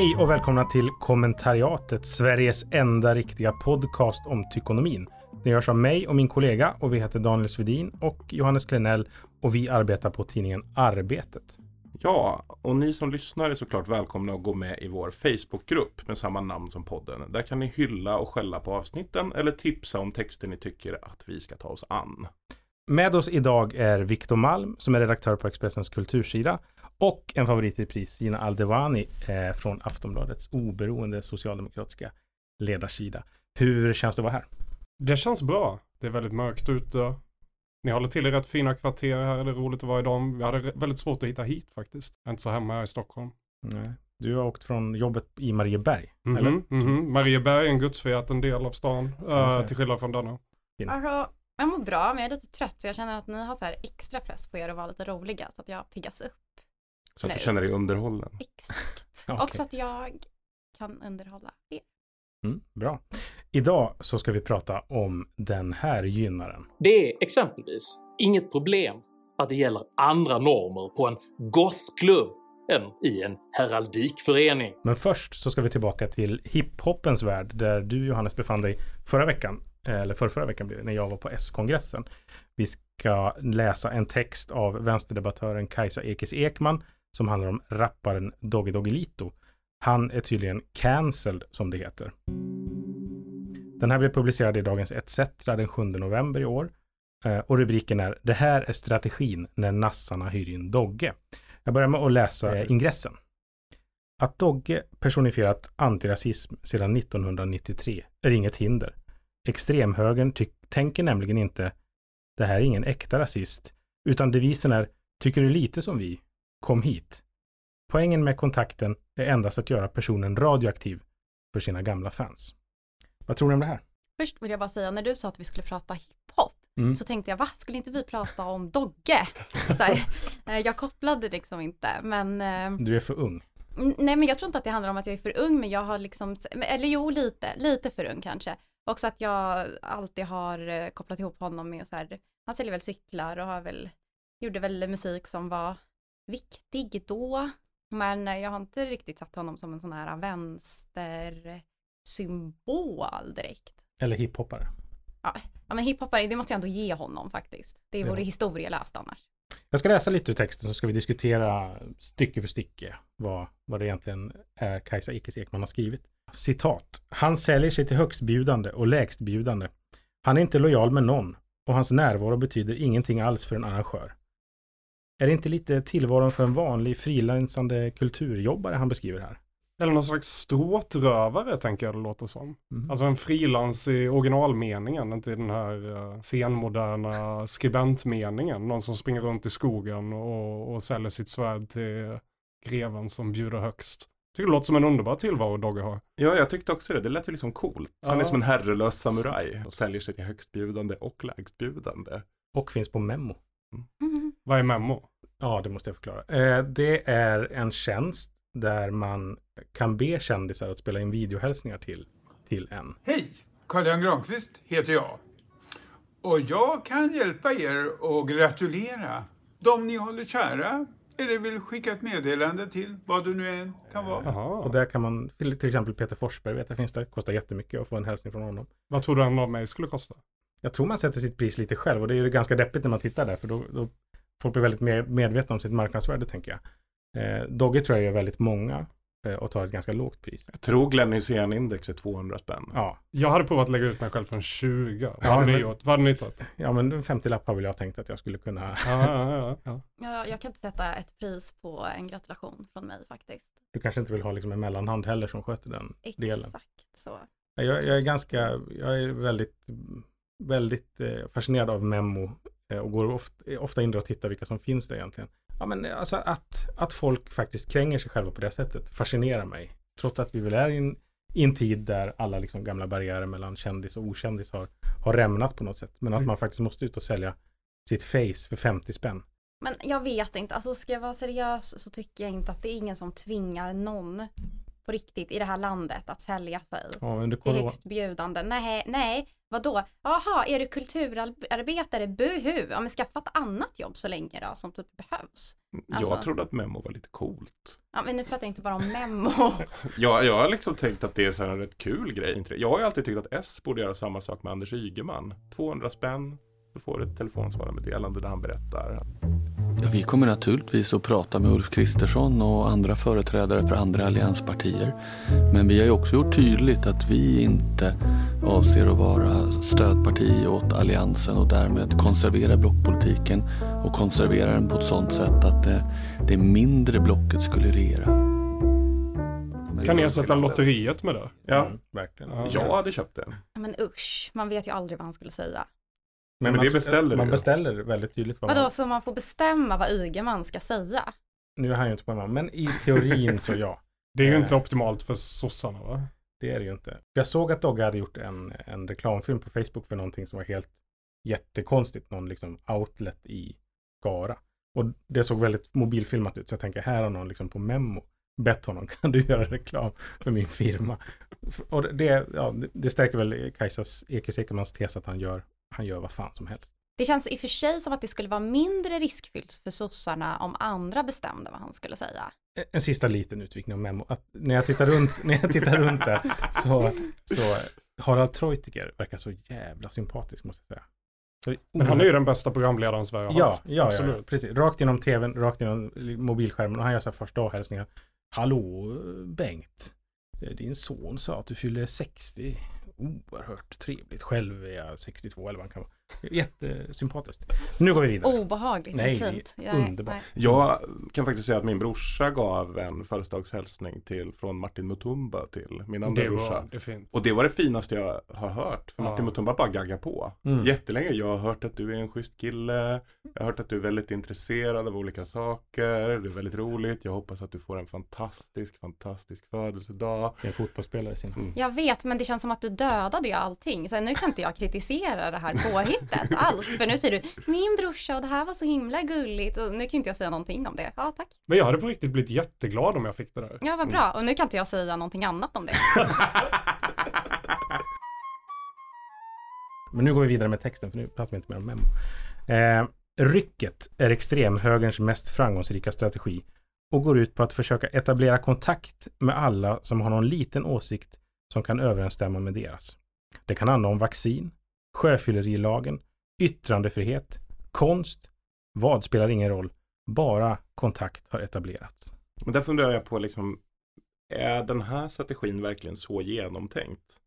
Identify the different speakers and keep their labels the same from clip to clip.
Speaker 1: Hej och välkomna till kommentariatet, Sveriges enda riktiga podcast om tykonomin. Det görs av mig och min kollega och vi heter Daniel Svedin och Johannes Klenell och vi arbetar på tidningen Arbetet.
Speaker 2: Ja, och ni som lyssnar är såklart välkomna att gå med i vår Facebookgrupp med samma namn som podden. Där kan ni hylla och skälla på avsnitten eller tipsa om texter ni tycker att vi ska ta oss an.
Speaker 1: Med oss idag är Viktor Malm som är redaktör på Expressens kultursida och en favorit i pris, Gina Aldewani eh, från Aftonbladets oberoende socialdemokratiska ledarsida. Hur känns det att vara här?
Speaker 3: Det känns bra. Det är väldigt mörkt ute. Ni håller till i rätt fina kvarter här. Det är roligt att vara i dem. Vi hade väldigt svårt att hitta hit faktiskt. Jag är inte så hemma här i Stockholm.
Speaker 1: Nej. Du har åkt från jobbet i Marieberg,
Speaker 3: Mhm,
Speaker 1: eller?
Speaker 3: mhm. Marieberg är en gudsförgäten del av stan. eh, till skillnad från denna.
Speaker 4: Alltså, jag mår bra men jag är lite trött så jag känner att ni har så här extra press på er att vara lite roliga så att jag piggas upp.
Speaker 2: Så att
Speaker 4: Nej.
Speaker 2: du känner dig underhållen.
Speaker 4: Exakt.
Speaker 1: Okej.
Speaker 4: Och så att jag kan underhålla er.
Speaker 1: Mm, bra. Idag så ska vi prata om den här gynnaren.
Speaker 5: Det är exempelvis inget problem att det gäller andra normer på en gothklubb än i en heraldikförening.
Speaker 1: Men först så ska vi tillbaka till hiphopens värld där du Johannes befann dig förra veckan, eller för förra veckan blir det, när jag var på S-kongressen. Vi ska läsa en text av vänsterdebattören Kajsa Ekis Ekman som handlar om rapparen Doggy Doggelito. Han är tydligen cancelled som det heter. Den här blev publicerad i Dagens ETC den 7 november i år. Eh, Och rubriken är Det här är strategin när nassarna hyr in Dogge. Jag börjar med att läsa eh, ingressen. Att Dogge personifierat antirasism sedan 1993 är inget hinder. Extremhögern tänker nämligen inte det här är ingen äkta rasist, utan devisen är tycker du lite som vi? Kom hit. Poängen med kontakten är endast att göra personen radioaktiv för sina gamla fans. Vad tror ni om det här?
Speaker 4: Först vill jag bara säga, när du sa att vi skulle prata hiphop
Speaker 1: Mm.
Speaker 4: så tänkte jag, va, skulle inte vi prata om Dogge? Så här, eh, jag kopplade liksom inte, men eh,
Speaker 1: Du är för ung.
Speaker 4: Nej men jag tror inte att det handlar om att jag är för ung men jag har liksom, eller jo lite, lite för ung kanske. Också att jag alltid har eh, kopplat ihop honom med så här, han säljer väl cyklar och har väl, gjorde väl musik som var viktig då. Men jag har inte riktigt satt honom som en sån här vänstersymbol direkt.
Speaker 1: Eller hiphoppare.
Speaker 4: Ja men hiphoppare, det måste jag ändå ge honom faktiskt. Det
Speaker 1: Ja.
Speaker 4: vore historielöst annars.
Speaker 1: Jag ska läsa lite ur texten så ska vi diskutera stycke för stycke vad, vad det egentligen är Kajsa Ekis Ekman har skrivit. Citat. Han säljer sig till högstbjudande och lägstbjudande. Han är inte lojal med någon och hans närvaro betyder ingenting alls för en arrangör. Är det inte lite tillvaron för en vanlig frilansande kulturjobbare han beskriver här?
Speaker 3: Eller någon slags stråtrövare tänker jag det låter som.
Speaker 1: Mm.
Speaker 3: Alltså en frilans i originalmeningen, inte i den här uh, senmoderna skribentmeningen. Någon som springer runt i skogen och, och säljer sitt svärd till greven som bjuder högst. Tycker det låter som en underbar tillvaro Dogge har.
Speaker 2: Ja, jag tyckte också det. Det lät ju liksom coolt. Så Han är
Speaker 3: Ja.
Speaker 2: som en herrelös samuraj och säljer sig till högstbjudande och lägstbjudande.
Speaker 1: Och finns på Memo.
Speaker 4: Mm.
Speaker 3: Vad är Memo?
Speaker 1: Ja, det måste jag förklara. Eh, det är en tjänst där man kan be kändisar att spela in videohälsningar till, till en.
Speaker 6: Hej! Carl-Jan Granqvist heter jag. Och jag kan hjälpa er att gratulera de ni håller kära eller vill skicka ett meddelande till, vad du nu än kan vara.
Speaker 3: Jaha.
Speaker 1: Och där kan man, till exempel Peter Forsberg vet jag finns där, kostar jättemycket att få en hälsning från honom.
Speaker 3: Vad tror du en av mig skulle kosta?
Speaker 1: Jag tror man sätter sitt pris lite själv och det är ju ganska deppigt när man tittar där för då, då folk blir väldigt mer medvetna om sitt marknadsvärde tänker jag. Eh, Dogge tror jag gör väldigt många eh, och tar ett ganska lågt pris.
Speaker 2: Jag tror Glenn Hysén-index är 200 spänn.
Speaker 1: Ja,
Speaker 3: Jag hade provat att lägga ut mig själv för en 20. Vad
Speaker 1: Ja,
Speaker 3: hade ni gjort? Vad hade ni tagit?
Speaker 1: ja men en 50-lapp har väl jag tänkt att jag skulle kunna.
Speaker 3: Ja, ja, ja, ja.
Speaker 4: Jag, kan inte sätta ett pris på en gratulation från mig faktiskt.
Speaker 1: Du kanske inte vill ha liksom en mellanhand heller som sköter den delen.
Speaker 4: Exakt så.
Speaker 1: Jag, jag är ganska, jag är väldigt, väldigt eh, fascinerad av Memo och går ofta, ofta in och tittar vilka som finns där egentligen. Ja men eh, alltså att, att folk faktiskt kränger sig själva på det sättet fascinerar mig. Trots att vi väl är i en, i en tid där alla liksom gamla barriärer mellan kändis och okändis har, har rämnat på något sätt. Men att man faktiskt måste ut och sälja sitt face för 50 spänn.
Speaker 4: Men jag vet inte, alltså ska jag vara seriös så tycker jag inte att det är ingen som tvingar någon på riktigt i det här landet att sälja sig
Speaker 1: Ja, under corona,
Speaker 4: högstbjudande. Nej, nej, Vadå? Jaha, är du kulturarbetare? Buhu! Ja men skaffa ett annat jobb så länge då som typ behövs. Alltså-
Speaker 2: Jag trodde att Memo var lite coolt.
Speaker 4: Ja men nu pratar jag inte bara om memo.
Speaker 2: Jag, jag har liksom tänkt att det är så här en rätt kul grej. Jag har ju alltid tyckt att S borde göra samma sak med Anders Ygeman. 200 spänn, du får ett telefonsvararmeddelande där han berättar.
Speaker 7: Ja, vi kommer naturligtvis att prata med Ulf Kristersson och andra företrädare för andra allianspartier. Men vi har ju också gjort tydligt att vi inte avser att vara stödparti åt alliansen och därmed konservera blockpolitiken och konservera den på ett sådant sätt att det, det mindre blocket skulle regera.
Speaker 3: Kan ersätta lotteriet med det?
Speaker 2: Ja,
Speaker 1: Mm, verkligen.
Speaker 3: Ja.
Speaker 2: jag hade köpt det.
Speaker 4: Men usch, man vet ju aldrig vad han skulle säga.
Speaker 2: Men
Speaker 1: man,
Speaker 2: det beställer
Speaker 1: man
Speaker 2: du.
Speaker 1: beställer väldigt tydligt vad
Speaker 4: Vadå,
Speaker 1: man,
Speaker 4: så man får bestämma vad Ygeman ska säga?
Speaker 1: Nu är han ju inte på man, men i teorin så ja.
Speaker 3: Det är ju
Speaker 1: Eh.
Speaker 3: inte optimalt för sossarna va?
Speaker 1: Det är det ju inte. Jag såg att Dogge hade gjort en, en reklamfilm på Facebook för någonting som var helt jättekonstigt. Någon liksom outlet i Skara. Och det såg väldigt mobilfilmat ut. Så jag tänker, här har någon liksom på Memo bett honom, kan du göra reklam för min firma? Och det, ja, det- det stärker väl Kajsas Ekis Ekemans tes att han gör, han gör vad fan som helst.
Speaker 4: Det känns i och för sig som att det skulle vara mindre riskfyllt för sossarna om andra bestämde vad han skulle säga.
Speaker 1: En- En sista liten utvikning om Memo. Att när jag tittar runt, när jag tittar runt där så, så Harald Treutiger verkar så jävla sympatisk måste jag säga. Så
Speaker 3: Men han är ju den bästa programledaren Sverige har
Speaker 1: Ja,
Speaker 3: haft.
Speaker 1: ja,
Speaker 3: Absolut.
Speaker 1: ja, precis. Rakt genom tvn, rakt genom mobilskärmen och han gör så här första hälsningar. Hallå Bengt. Eh, Din son sa att du fyller 60. Oerhört trevligt. Själv är jag 62 eller vad han kan vara. Jättesympatiskt. Nu går vi vidare.
Speaker 4: Obehagligt
Speaker 1: Nej,
Speaker 4: intimt. Jag-
Speaker 1: underbart.
Speaker 4: nej.
Speaker 2: Jag kan faktiskt säga att min brorsa gav en födelsedagshälsning till, från Martin Mutumba till min andra
Speaker 3: Det är
Speaker 2: brorsa.
Speaker 3: det är fint.
Speaker 2: Och det var det finaste jag har hört. För
Speaker 3: Ja.
Speaker 2: Martin Mutumba bara gaggar på.
Speaker 1: Mm.
Speaker 2: Jättelänge. Jag har hört att du är en schysst kille. Jag har hört att du är väldigt intresserad av olika saker. Det är väldigt roligt. Jag hoppas att du får en fantastisk, fantastisk födelsedag.
Speaker 1: Det är en fotbollsspelare sin hand.
Speaker 4: Jag vet, men det känns som att du dödade ju allting. Så nu kan inte jag kritisera det här påhittet alls. För nu säger du, min brorsa och det här var så himla gulligt. Och nu kan inte jag säga någonting om det. Ja, tack.
Speaker 3: Men jag hade på riktigt blivit jätteglad om jag fick det där.
Speaker 4: Ja, vad bra. Och nu kan inte jag säga någonting annat om det.
Speaker 1: Men nu går vi vidare med texten för nu pratar vi inte mer om Memo. Eh, rycket är extremhögerns mest framgångsrika strategi och går ut på att försöka etablera kontakt med alla som har någon liten åsikt som kan överensstämma med deras. Det kan handla om vaccin, sjöfyllerilagen, yttrandefrihet, konst. Vad spelar ingen roll. Bara kontakt har etablerats.
Speaker 2: Men där funderar jag på liksom, är den här strategin verkligen så genomtänkt?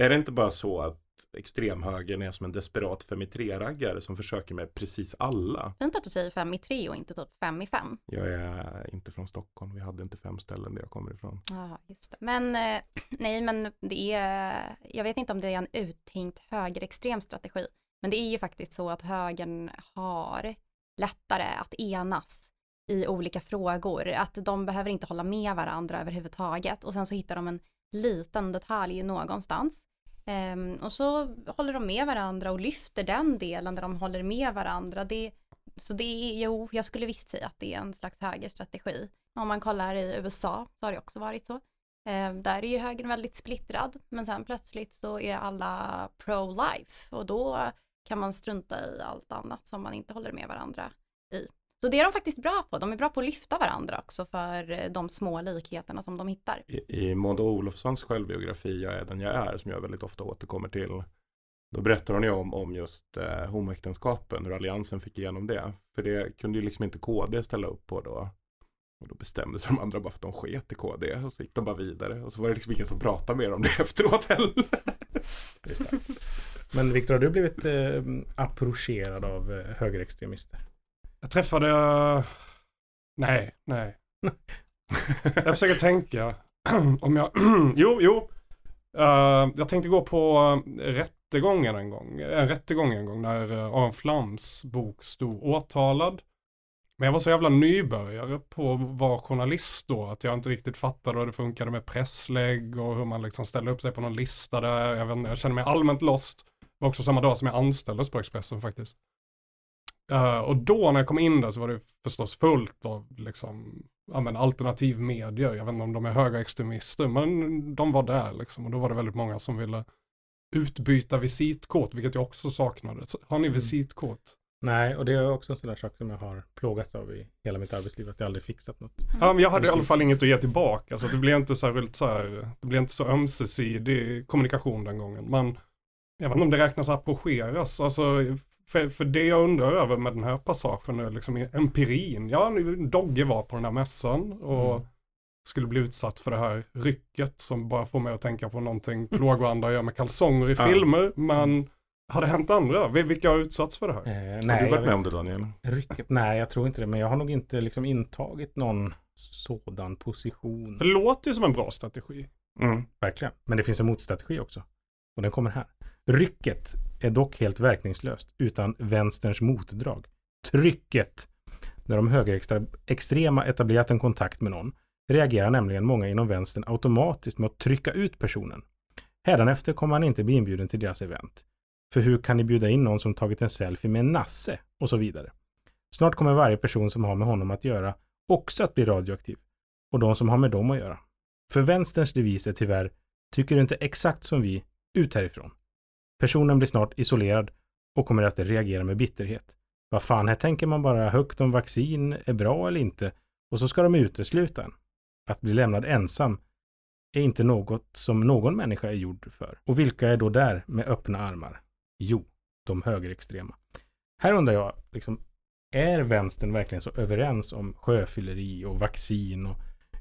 Speaker 2: Är det inte bara så att extremhögern är som en desperat fem i tre-raggare som försöker med precis alla?
Speaker 4: Fint att du säger fem i tre och inte typ fem i fem.
Speaker 2: Jag är inte från Stockholm, vi hade inte fem ställen där jag kommer ifrån.
Speaker 4: Ja, just det. Men eh, nej, men det är, jag vet inte om det är en uttänkt högerextrem strategi. Men det är ju faktiskt så att högern har lättare att enas i olika frågor. Att de behöver inte hålla med varandra överhuvudtaget. Och sen så hittar de en liten detalj någonstans. Um, och så håller de med varandra och lyfter den delen där de håller med varandra. Det, så det är, jo, jag skulle visst säga att det är en slags högerstrategi. Om man kollar i USA så har det också varit så. Um, där är ju högern väldigt splittrad, men sen plötsligt så är alla pro-life och då kan man strunta i allt annat som man inte håller med varandra i. Så det är de faktiskt bra på. De är bra på att lyfta varandra också för eh, de små likheterna som de hittar.
Speaker 2: I, i Maud Olofssons självbiografi Jag är den jag är, som jag väldigt ofta återkommer till, då berättar hon ju om, om just eh, homoäktenskapen, hur alliansen fick igenom det. För det kunde ju liksom inte KD ställa upp på då. Och då bestämde sig de andra bara för att de sket i KD och så gick de bara vidare. Och så var det liksom ingen som pratade mer om det efteråt heller.
Speaker 1: Men Viktor, har du blivit eh, approcherad av eh, högerextremister?
Speaker 3: Jag träffade... Nej, nej. Jag försöker tänka. om jag... jo, jo. Eh, jag tänkte gå på rättegången en gång. En rättegång en gång när uh, Aron Flams bok stod åtalad. Men jag var så jävla nybörjare på att vara journalist då att jag inte riktigt fattade hur det funkade med presslägg och hur man liksom ställde upp sig på någon lista där. Jag, vet inte, jag kände mig allmänt lost. Det var också samma dag som jag anställdes på Expressen faktiskt. Eh, och då när jag kom in där så var det förstås fullt av liksom, ja, men alternativ medier. Jag vet inte om de är höga extremister, men de var där liksom. Och då var det väldigt många som ville utbyta visitkort, vilket jag också saknade. Så, har ni
Speaker 1: Mm.
Speaker 3: visitkort?
Speaker 1: Nej, och det är också en sån där sak som jag har plågats av i hela mitt arbetsliv, att jag aldrig fixat något.
Speaker 3: Ja, men jag hade i alla fall inget att ge tillbaka, så det blev inte särskilt så här, det blev inte så ömsesidig kommunikation den gången. Men jag vet inte om det räknas approcheras, alltså för, för det jag undrar över med den här passagen är liksom empirin. Ja, Dogge var på den här mässan och
Speaker 1: Mm.
Speaker 3: skulle bli utsatt för det här rycket som bara får mig att tänka på någonting plågoandra gör med kalsonger i
Speaker 2: Ja.
Speaker 3: filmer. Men har det hänt andra? Vil- Vilka har utsatts för det här?
Speaker 1: Eh,
Speaker 2: Har
Speaker 1: nej,
Speaker 2: du
Speaker 1: jag
Speaker 2: varit med om det Daniel?
Speaker 1: Rycket? Nej, jag tror inte det, men jag har nog inte liksom intagit någon sådan position.
Speaker 3: För det låter ju som en bra strategi.
Speaker 2: Mm.
Speaker 1: Verkligen. Men det finns en motstrategi också. Och den kommer här. Rycket är dock helt verkningslöst utan vänsterns motdrag. Trycket. När de högerextrema etablerat en kontakt med någon reagerar nämligen många inom vänstern automatiskt med att trycka ut personen. Hädanefter kommer han inte bli inbjuden till deras event. För hur kan ni bjuda in någon som tagit en selfie med en nasse? Och så vidare. Snart kommer varje person som har med honom att göra också att bli radioaktiv. Och de som har med dem att göra. För vänsterns devis är tyvärr Tycker du inte exakt som vi, ut härifrån. Personen blir snart isolerad och kommer att reagera med bitterhet. Vad fan, här tänker man bara högt om vaccin är bra eller inte och så ska de utesluta en. Att bli lämnad ensam är inte något som någon människa är gjord för. Och vilka är då där med öppna armar? Jo, de högerextrema. Här undrar jag, liksom, är vänstern verkligen så överens om sjöfylleri och vaccin och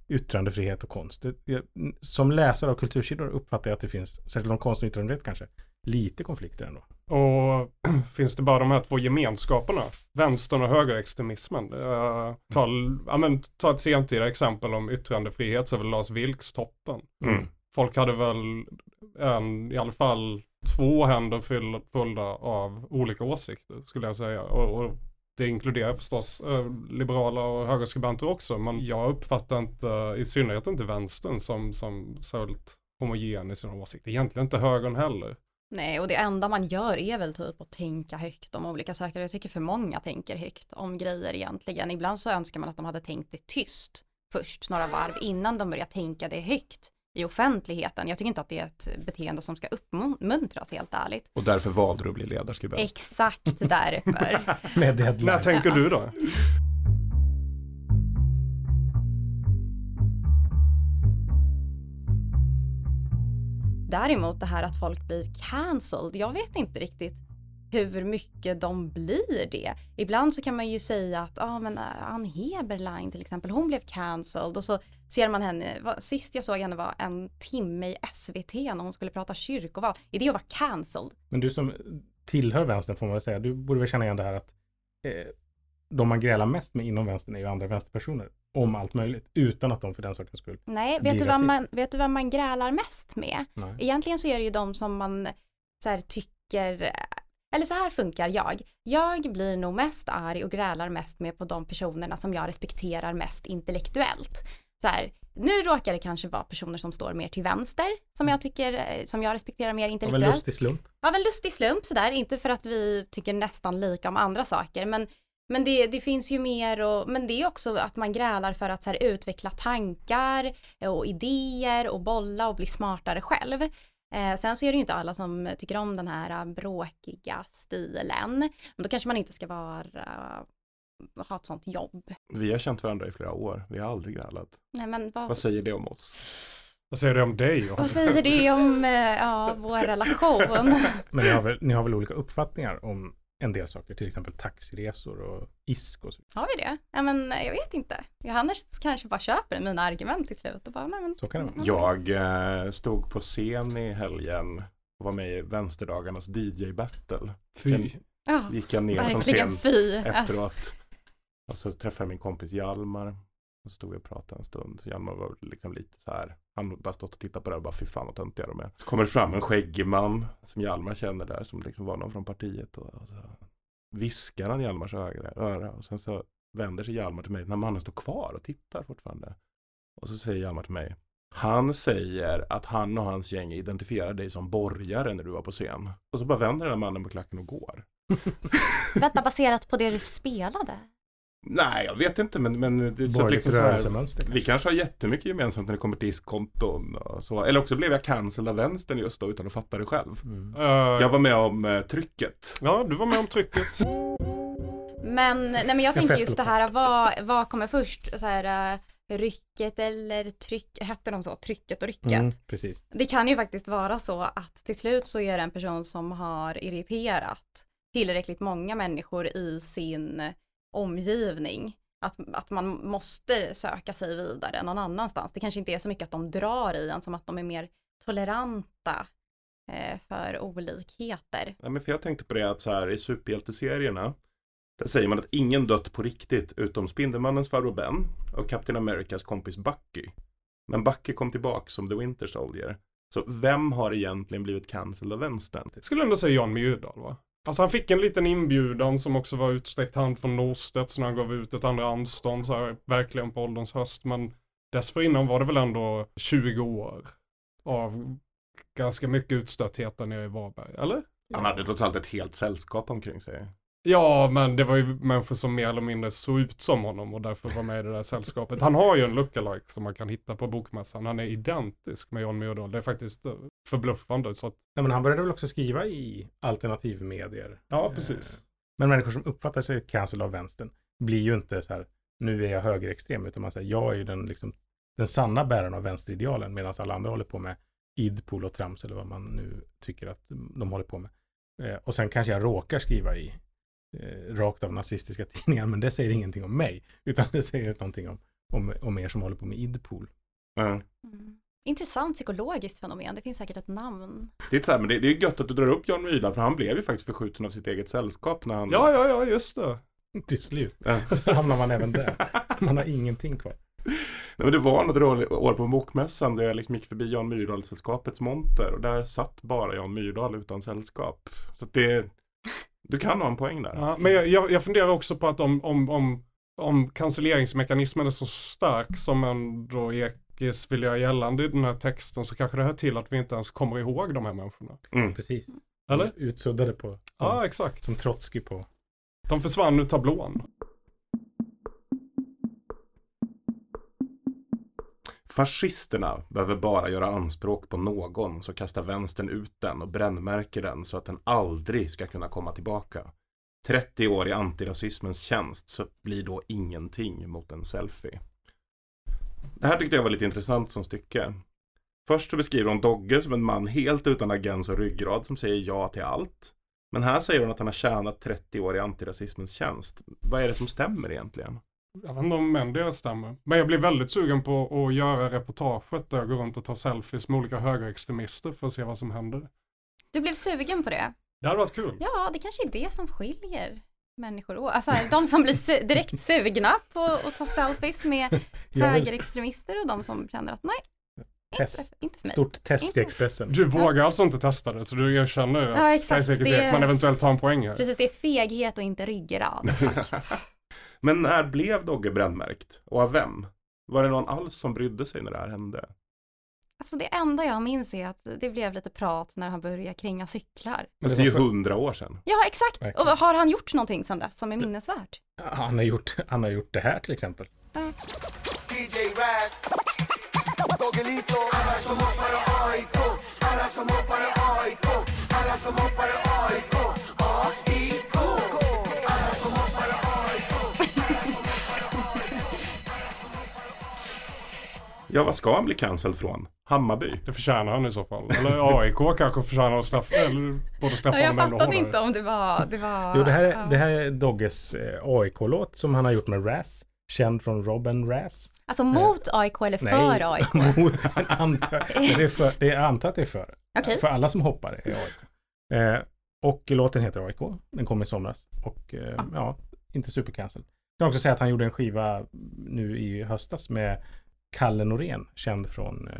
Speaker 1: yttrandefrihet och konst. Det, som läsare av kultursidor uppfattar jag att det finns, särskilt om konst och yttrandefrihet kanske, lite konflikter ändå.
Speaker 3: Och finns det bara de här två gemenskaperna? Vänstern och högerextremismen. Uh, ta, ja, men, ta ett sentida exempel om yttrandefrihet så är väl Lars Vilks toppen.
Speaker 2: Mm.
Speaker 3: Folk hade väl en, i alla fall två händer fyll, fulla av olika åsikter skulle jag säga. Och, och det inkluderar förstås eh, liberala och högerskribenter också. Men jag uppfattar inte, i synnerhet inte vänstern som, som särskilt homogen i sina åsikter. Egentligen inte högern heller.
Speaker 4: Nej, och det enda man gör är väl typ att tänka högt om olika saker. Jag tycker för många tänker högt om grejer egentligen. Ibland så önskar man att de hade tänkt det tyst först, några varv, innan de börjar tänka det högt i offentligheten. Jag tycker inte att det är ett beteende som ska uppmuntras helt ärligt.
Speaker 2: Och därför valde du att bli ledarskribent.
Speaker 4: Exakt därför.
Speaker 1: Med deadline.
Speaker 3: När tänker du då?
Speaker 4: Däremot det här att folk blir cancelled, jag vet inte riktigt hur mycket de blir det. Ibland så kan man ju säga att, ja ah, men eh, Ann Heberlein till exempel, hon blev cancelled och så ser man henne, sist jag såg henne var en timme i SVT när hon skulle prata kyrkoval. Är det att vara cancelled?
Speaker 1: Men du som tillhör vänstern får man väl säga, du borde väl känna igen det här att eh, de man grälar mest med inom vänstern är ju andra vänsterpersoner. Om allt möjligt, utan att de för den sakens skull.
Speaker 4: Nej, vet du, vad
Speaker 1: rasist.
Speaker 4: man, vet du vad man grälar mest med?
Speaker 1: Nej.
Speaker 4: Egentligen så är det ju de som man så här, tycker, eller så här funkar jag. Jag blir nog mest arg och grälar mest med på de personerna som jag respekterar mest intellektuellt. Så här, nu råkar det kanske vara personer som står mer till vänster, som jag tycker, eh, som jag respekterar mer
Speaker 1: Av en
Speaker 4: intellektuellt.
Speaker 1: lustig slump.
Speaker 4: Av en lustig slump sådär, inte för att vi tycker nästan lika om andra saker, men, men det, det finns ju mer och, men det är också att man grälar för att så här, utveckla tankar och idéer och bolla och bli smartare själv. Eh, sen så är det ju inte alla som tycker om den här eh, bråkiga stilen, men då kanske man inte ska vara, ha ett sånt jobb.
Speaker 2: Vi har känt varandra i flera år. Vi har aldrig grälat.
Speaker 4: Nej men vad,
Speaker 2: Vad säger det om oss?
Speaker 3: Vad säger du om dig?
Speaker 4: vad säger det om eh, ja, vår relation?
Speaker 1: Men ni har, väl, ni har väl olika uppfattningar om en del saker, till exempel taxiresor och ISK och så.
Speaker 4: Har vi det? Ja men eh, jag vet inte. Johannes kanske bara köper mina argument till slut och bara, nej men.
Speaker 1: Så kan det vara.
Speaker 2: Jag eh, stod på scen i helgen och var med i Vänsterdagarnas DJ-battle.
Speaker 3: Fy.
Speaker 4: Ja,
Speaker 2: Gick jag ner från scen
Speaker 4: fy. Alltså,
Speaker 2: efteråt. Och så träffade jag min kompis Hjalmar. Och så stod vi och pratade en stund. Hjalmar var liksom lite så här. Han bara stått och tittat på det och bara fy fan vad töntiga de är. Så kommer det fram en skäggig man som Hjalmar känner där. Som liksom var någon från partiet. Och, och så viskar han Hjalmars öra. Och sen så vänder sig Hjalmar till mig. När mannen står kvar och tittar fortfarande. Och så säger Hjalmar till mig. Han säger att han och hans gäng identifierar dig som borgare när du var på scen. Och så bara vänder den här mannen på klacken och går.
Speaker 4: Vänta, baserat på det du spelade?
Speaker 2: Nej, jag vet inte men, men det så liksom så här. Vi kanske har jättemycket gemensamt när det kommer till och så. Eller också blev jag cancelled av vänstern just då utan att fatta det själv.
Speaker 1: Mm.
Speaker 3: Eh,
Speaker 2: Jag var med om eh, trycket.
Speaker 3: Ja, du var med om trycket.
Speaker 4: Men, nej men jag tänker
Speaker 1: festar
Speaker 4: just det här, vad, vad kommer först? Så här, uh, rycket eller tryck, hette de så? Trycket och rycket?
Speaker 1: Mm, precis.
Speaker 4: Det kan ju faktiskt vara så att till slut så är det en person som har irriterat tillräckligt många människor i sin omgivning. Att, att man måste söka sig vidare någon annanstans. Det kanske inte är så mycket att de drar i en som att de är mer toleranta eh, för olikheter.
Speaker 2: Ja, men för jag tänkte på det att så här i superhjälteserierna där säger man att ingen dött på riktigt utom Spindelmannens farbror Ben och Captain Americas kompis Bucky. Men Bucky kom tillbaka som The Winter Soldier. Så vem har egentligen blivit cancelled av vänstern?
Speaker 3: Jag skulle ändå säga Jan Myrdal va? Alltså han fick en liten inbjudan som också var utsträckt hand från Norstedts när han gav ut ett andra anstånd så här, verkligen på ålderns höst. Men dessförinnan var det väl ändå 20 år av ganska mycket utstötthet där nere i Varberg, eller?
Speaker 2: Han hade trots allt ett helt sällskap omkring sig.
Speaker 3: Ja, men det var ju människor som mer eller mindre såg ut som honom och därför var med i det där sällskapet. Han har ju en lookalike som man kan hitta på bokmässan. Han är identisk med Jan Myrdal. Det är faktiskt eh, förbluffande. Så att,
Speaker 1: Nej, men han började väl också skriva i alternativmedier.
Speaker 3: ja, precis.
Speaker 1: Eh, Men människor som uppfattar sig cancel av vänstern blir ju inte så här, nu är jag högerextrem, utan man säger, jag är ju den, liksom, den sanna bäraren av vänsteridealen, medan alla andra håller på med idpol och trams, eller vad man nu tycker att de håller på med. Eh, och sen kanske jag råkar skriva i eh, rakt av nazistiska tidningar, men det säger ingenting om mig, utan det säger någonting om, om, om er som håller på med idpol.
Speaker 2: Ja.
Speaker 4: Mm. Intressant psykologiskt fenomen, det finns säkert ett namn.
Speaker 2: Det är, så här, men det, det är gött att du drar upp Jan Myrdal för han blev ju faktiskt förskjuten av sitt eget sällskap när han...
Speaker 3: Ja, ja, ja, just det.
Speaker 1: Till slut så hamnar man även där. Man har ingenting kvar.
Speaker 2: Nej, men det var något roligt år på bokmässan där jag liksom gick förbi Jan Myrdal-sällskapets monter och där satt bara Jan Myrdal utan sällskap. Så att det, du kan ha en poäng där.
Speaker 3: Ja, men jag, jag, jag funderar också på att om, om, om, om cancelleringsmekanismen är så stark som ändå Ekis vill göra gällande i den här texten så kanske det hör till att vi inte ens kommer ihåg de här människorna.
Speaker 2: Mm.
Speaker 1: Precis.
Speaker 3: Eller?
Speaker 1: Utsuddade på,
Speaker 3: Ja, exakt.
Speaker 1: som Trotsky på
Speaker 3: De försvann ur tablån.
Speaker 2: Fascisterna behöver bara göra anspråk på någon så kastar vänstern ut den och brännmärker den så att den aldrig ska kunna komma tillbaka. 30 år i antirasismens tjänst så blir då ingenting mot en selfie. Det här tyckte jag var lite intressant som stycke. Först så beskriver hon Dogge som en man helt utan agens och ryggrad som säger ja till allt. Men här säger hon att han har tjänat 30 år i antirasismens tjänst. Vad är det som stämmer egentligen?
Speaker 3: Jag vet inte om men det stämmer. Men jag blir väldigt sugen på att göra reportaget där jag går runt och tar selfies med olika högerextremister för att se vad som händer.
Speaker 4: Du blev sugen på det?
Speaker 3: Det hade varit kul.
Speaker 4: Ja, det kanske är det som skiljer människor åt. Alltså de som blir su- direkt sugna på att ta selfies med högerextremister och de som känner att nej,
Speaker 1: test.
Speaker 4: inte, inte för mig.
Speaker 1: Stort test i Expressen.
Speaker 3: Du vågar alltså inte testa det så du erkänner
Speaker 4: Ja,
Speaker 3: att
Speaker 4: exakt.
Speaker 3: Kajsa
Speaker 4: Det-
Speaker 3: Ekis man eventuellt tar en poäng här.
Speaker 4: Precis, det är feghet och inte ryggrad.
Speaker 2: Men när blev Dogge brännmärkt? Och av vem? Var det någon alls som brydde sig när det här hände?
Speaker 4: Alltså det enda jag minns är att det blev lite prat när han började kränga cyklar.
Speaker 1: Men
Speaker 2: det är ju hundra år sedan.
Speaker 4: Ja, exakt.
Speaker 1: Verkligen.
Speaker 4: Och har han gjort någonting sedan dess som är minnesvärt?
Speaker 1: han, har gjort, han har gjort det här till exempel.
Speaker 8: Doggelito, alla som hoppar AIK, alla som hoppar AIK, alla som hoppar AIK,
Speaker 2: Ja, vad ska han bli cancelled från? Hammarby?
Speaker 3: Det förtjänar han i så fall. Eller AIK kanske förtjänar att straffa, eller både straffa
Speaker 4: Ja, jag fattade inte om det var... Det var
Speaker 1: Jo, det här
Speaker 4: ja.
Speaker 1: är, det här är Dogges eh, AIK-låt som han har gjort med Raz. Känd från Robin Raz.
Speaker 4: Alltså mot AIK eller
Speaker 1: Nej,
Speaker 4: för AIK?
Speaker 1: mot, antar, det är för, det är antar att det är för.
Speaker 4: Okej.
Speaker 1: För alla som hoppar är AIK. Eh, och låten heter AIK. Den kom i somras. Och eh,
Speaker 4: Ah.
Speaker 1: ja, inte supercancel. Jag kan också säga att han gjorde en skiva nu i höstas med Kalle Norén, känd från eh,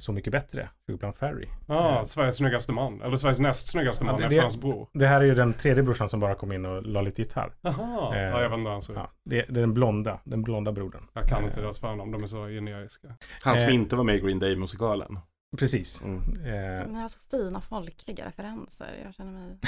Speaker 1: Så mycket bättre, Bland Ferry.
Speaker 3: Ja,
Speaker 1: Eh,
Speaker 3: Sveriges snyggaste man. Eller Sveriges näst snyggaste
Speaker 1: Ja,
Speaker 3: man
Speaker 1: det-
Speaker 3: efter
Speaker 1: det-
Speaker 3: hans bror.
Speaker 1: Det här är ju den tredje brorsan som bara kom in och la lite gitarr.
Speaker 3: Jaha,
Speaker 1: Eh,
Speaker 3: ja, jag vet inte hur han ser ut.
Speaker 1: Ja, det, det är den blonda, den blonda brodern.
Speaker 3: Jag kan
Speaker 1: Eh,
Speaker 3: inte deras förnamn, de är så generiska.
Speaker 2: Han som
Speaker 1: Eh.
Speaker 2: inte var med i Green Day-musikalen.
Speaker 1: Precis.
Speaker 2: Mm.
Speaker 1: Eh,
Speaker 4: Ni har så fina folkliga referenser. Jag känner mig...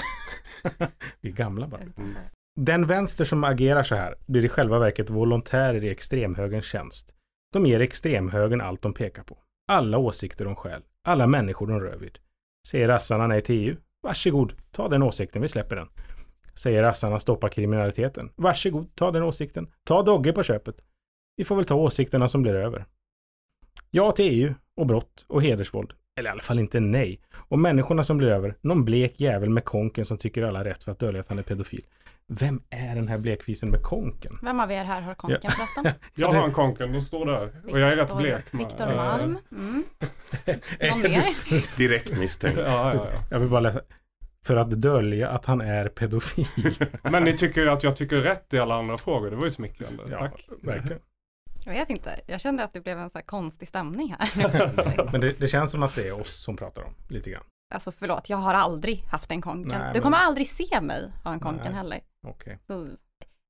Speaker 1: vi är gamla bara.
Speaker 2: Mm.
Speaker 1: Den vänster som agerar så här blir i själva verket volontärer i extremhögerns tjänst. De ger extremhögern allt de pekar på. Alla åsikter de stjäl. Alla människor de rör vid. Säger rassarna nej till EU? Varsågod, ta den åsikten, vi släpper den. Säger rassarna stoppa kriminaliteten? Varsågod, ta den åsikten. Ta Dogge på köpet. Vi får väl ta åsikterna som blir över. Ja till EU och brott och hedersvåld. Eller i alla fall inte nej. Och människorna som blir över, någon blek jävel med konken som tycker alla rätt för att dölja att han är pedofil. Vem är den här blekfisen med konken?
Speaker 4: Vem av er här har konken förresten?
Speaker 3: Jag har en konken, den står där. Och jag är rätt blek med.
Speaker 4: Viktor Malm. Mm. Någon mer?
Speaker 2: Direkt misstänkt.
Speaker 3: Ja, ja, ja.
Speaker 1: Jag vill bara läsa. För att dölja att han är pedofil.
Speaker 3: Men ni tycker ju att jag tycker rätt i alla andra frågor. Det var ju smickrande.
Speaker 1: Ja,
Speaker 3: Tack.
Speaker 1: verkligen.
Speaker 4: Jag vet inte. Jag kände att det blev en så här konstig stämning här.
Speaker 1: Men det, det känns som att det är oss som pratar om lite grann.
Speaker 4: Alltså förlåt, jag har aldrig haft en konken.
Speaker 1: Nej,
Speaker 4: du
Speaker 1: men-
Speaker 4: kommer aldrig se mig ha en konken
Speaker 1: Nej.
Speaker 4: heller.
Speaker 1: Okej.
Speaker 4: Så,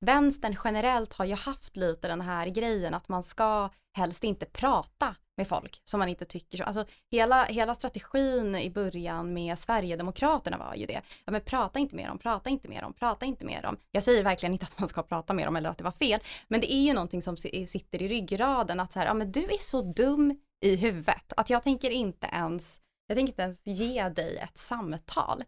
Speaker 4: vänstern generellt har ju haft lite den här grejen att man ska helst inte prata med folk som man inte tycker så. Alltså hela, hela strategin i början med Sverigedemokraterna var ju det. Ja men prata inte med dem, prata inte med dem, prata inte med dem. Jag säger verkligen inte att man ska prata med dem eller att det var fel. Men det är ju någonting som si- sitter i ryggraden att så här, ja men du är så dum i huvudet att jag tänker inte ens, jag tänker inte ens ge dig ett samtal.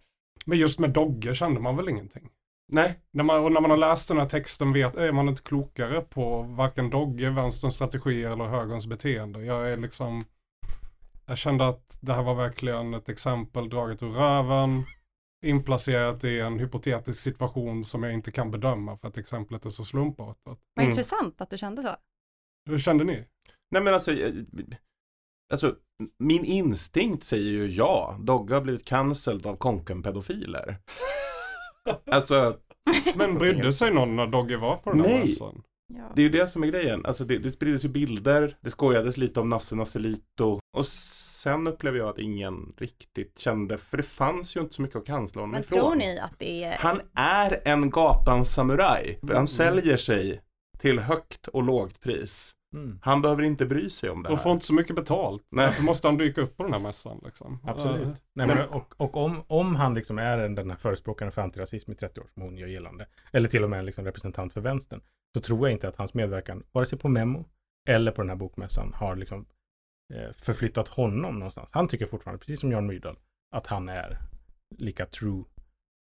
Speaker 3: Men just med Dogge kände man väl ingenting?
Speaker 2: Nej,
Speaker 3: När man, och när man har läst den här texten vet, är man inte klokare på varken Dogge, vänsterns strategier eller högerns beteende. Jag är liksom, jag kände att det här var verkligen ett exempel draget ur röven, inplacerat i en hypotetisk situation som jag inte kan bedöma för att exemplet är så slumpartat.
Speaker 4: Vad
Speaker 2: Mm.
Speaker 4: intressant att du kände så.
Speaker 3: Hur kände ni?
Speaker 2: nej men alltså, jag- alltså min instinkt säger ju ja. Dogge har blivit cancelled av konken-pedofiler. alltså,
Speaker 3: Men brydde sig någon när Dogge var på den här
Speaker 2: Nej.
Speaker 3: mässan?
Speaker 4: Ja.
Speaker 2: det är ju det som är grejen. Alltså det, det spriddes ju bilder, det skojades lite om Nasse Nasselito. Och sen upplever jag att ingen riktigt kände, för det fanns ju inte så mycket att cancella honom
Speaker 4: Men
Speaker 2: ifrån.
Speaker 4: tror ni att det är...
Speaker 2: Han är en gatans samuraj. Han säljer sig till högt och lågt pris.
Speaker 1: Mm.
Speaker 2: Han behöver inte bry sig om det
Speaker 3: Och
Speaker 2: här.
Speaker 3: får inte så mycket betalt.
Speaker 2: Nej.
Speaker 3: Därför måste han dyka upp på den här mässan liksom.
Speaker 1: Absolut. Nej, men, och och om, om han liksom är en- den här förespråkaren för antirasism i 30 år, som hon gör gällande, eller till och med en liksom representant för vänstern, så tror jag inte att hans medverkan, vare sig på Memo eller på den här bokmässan, har liksom eh, förflyttat honom någonstans. Han tycker fortfarande, precis som Jan Myrdal, att han är lika true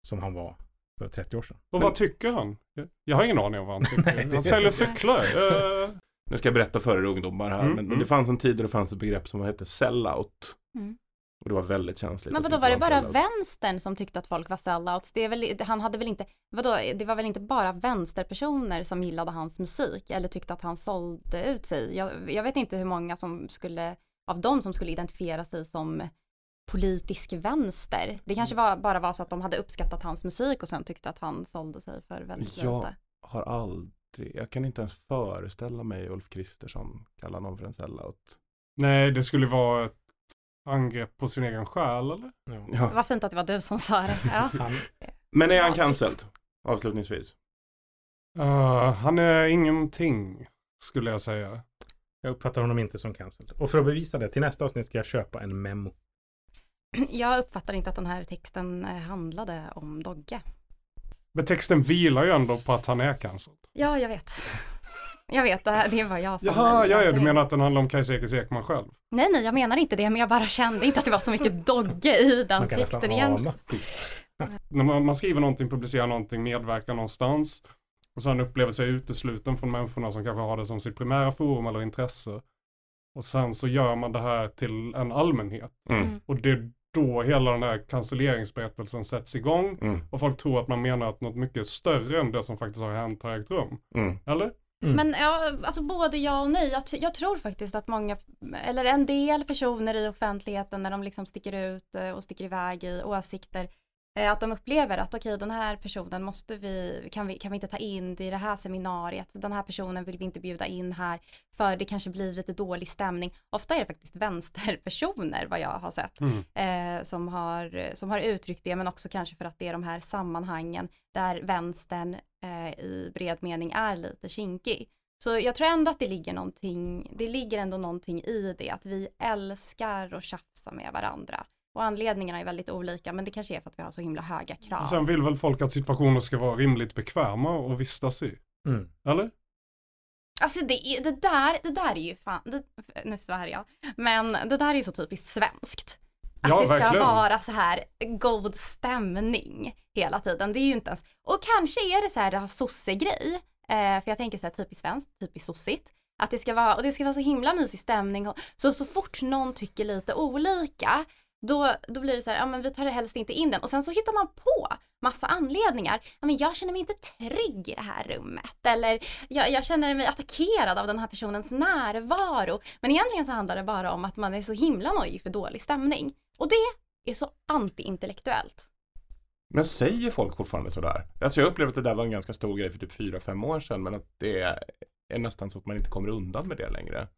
Speaker 1: som han var för 30 år sedan.
Speaker 3: Och vad tycker han? Jag- har ingen aning om vad han tycker.
Speaker 1: Nej,
Speaker 3: Han säljer cyklar.
Speaker 2: Nu ska jag berätta för er ungdomar här,
Speaker 3: Mm,
Speaker 2: men
Speaker 3: mm.
Speaker 2: det fanns en tid då det fanns ett begrepp som hette sellout.
Speaker 4: Mm.
Speaker 2: Och det var väldigt känsligt.
Speaker 4: Men vadå, var det bara
Speaker 2: sellout.
Speaker 4: vänstern som tyckte att folk var sellouts? Det är väl, han hade väl inte, vadå, det var väl inte bara vänsterpersoner som gillade hans musik eller tyckte att han sålde ut sig? Jag, jag vet inte hur många som skulle, av dem som skulle identifiera sig som politisk vänster. Det kanske var, bara var så att de hade uppskattat hans musik och sen tyckte att han sålde sig för väldigt
Speaker 2: Ja.
Speaker 4: lite.
Speaker 2: Har aldrig, jag kan inte ens föreställa mig Ulf Kristersson kalla någon för en sellout.
Speaker 3: nej, det skulle vara ett angrepp på sin egen själ eller?
Speaker 1: Ja.
Speaker 2: Ja.
Speaker 4: Vad fint att det var du som sa det. Ja.
Speaker 1: Han,
Speaker 2: Men är han cancelled? Avslutningsvis.
Speaker 3: Eh, han är ingenting, skulle jag säga.
Speaker 1: jag uppfattar honom inte som cancelled. Och för att bevisa det, till nästa avsnitt ska jag köpa en memo.
Speaker 4: Jag uppfattar inte att den här texten eh, handlade om Dogge.
Speaker 3: Men texten vilar ju ändå på att han är cancelled.
Speaker 4: Ja, jag vet. Jag vet, det, här, det var jag som
Speaker 3: Jaha, ja, ja, du menar att den handlar om Kajsa Ekis Ekman själv?
Speaker 4: Nej, nej, jag menar inte det, men jag bara kände inte att det var så mycket Dogge i den
Speaker 1: Man kan
Speaker 4: texten
Speaker 1: ana.
Speaker 3: När man, man skriver någonting, publicerar någonting, medverkar någonstans och sen upplever sig utesluten från människorna som kanske har det som sitt primära forum eller intresse. Och sen så gör man det här till en allmänhet.
Speaker 2: Mm.
Speaker 3: Och det är då hela den här cancelleringsberättelsen sätts igång
Speaker 2: Mm.
Speaker 3: och folk tror att man menar att något mycket större än det som faktiskt har hänt har ägt rum.
Speaker 2: Mm.
Speaker 3: Eller?
Speaker 1: Mm.
Speaker 4: Men ja, alltså både ja och nej. Jag, jag tror faktiskt att många, eller en del personer i offentligheten när de liksom sticker ut eh, och sticker iväg i åsikter, eh, att de upplever att okej, den här personen måste vi kan, vi, kan vi inte ta in i det här seminariet, den här personen vill vi inte bjuda in här, för det kanske blir lite dålig stämning. Ofta är det faktiskt vänsterpersoner, vad jag har sett,
Speaker 3: Mm.
Speaker 4: eh, som, har, som har uttryckt det, men också kanske för att det är de här sammanhangen där vänstern eh, i bred mening är lite kinkig. Så jag tror ändå att det ligger någonting, det ligger ändå någonting i det, att vi älskar att tjafsa med varandra. Och anledningarna är väldigt olika, men det kanske är för att vi har så himla höga krav.
Speaker 3: Och sen vill väl folk att situationer ska vara rimligt bekväma att vistas i.
Speaker 1: Mm.
Speaker 3: Eller?
Speaker 4: Alltså det, är, det, där, det där är ju fan, det, nu svär jag, men det där är ju så typiskt svenskt. Att
Speaker 3: Ja,
Speaker 4: det ska
Speaker 3: verkligen.
Speaker 4: vara så här god stämning hela tiden. Det är ju inte ens, och kanske är det så här det här sosse-grej, eh, för jag tänker så här typiskt svenskt, typiskt sossigt. Att det ska vara, och det ska vara så himla mysig stämning. Och, så, så fort någon tycker lite olika, då, då blir det så här, ja men vi tar det helst inte in den. Och sen så hittar man på massa anledningar. Ja men jag känner mig inte trygg i det här rummet. Eller jag, jag känner mig attackerad av den här personens närvaro. Men egentligen så handlar det bara om att man är så himla nojig för dålig stämning. Och det är så antiintellektuellt.
Speaker 2: Men säger folk fortfarande sådär? Alltså jag upplevde att det där var en ganska stor grej för typ fyra fem år sedan men att det är nästan så att man inte kommer undan med det längre.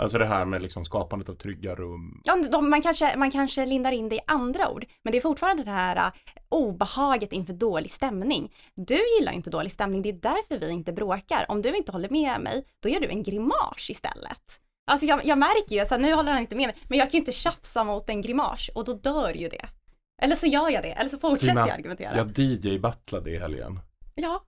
Speaker 2: Alltså det här med liksom skapandet av trygga rum.
Speaker 4: Ja, de, man, kanske, man kanske lindar in det i andra ord, men det är fortfarande det här äh, obehaget inför dålig stämning. Du gillar inte dålig stämning, det är därför vi inte bråkar. Om du inte håller med mig, då gör du en grimas istället. Alltså jag, jag märker ju, alltså, nu håller han inte med mig, men jag kan ju inte tjafsa mot en grimas och då dör ju det. Eller så gör jag det, eller så fortsätter
Speaker 2: Sina-
Speaker 4: jag argumentera.
Speaker 2: Jag DJ-battlade i helgen.
Speaker 4: Ja,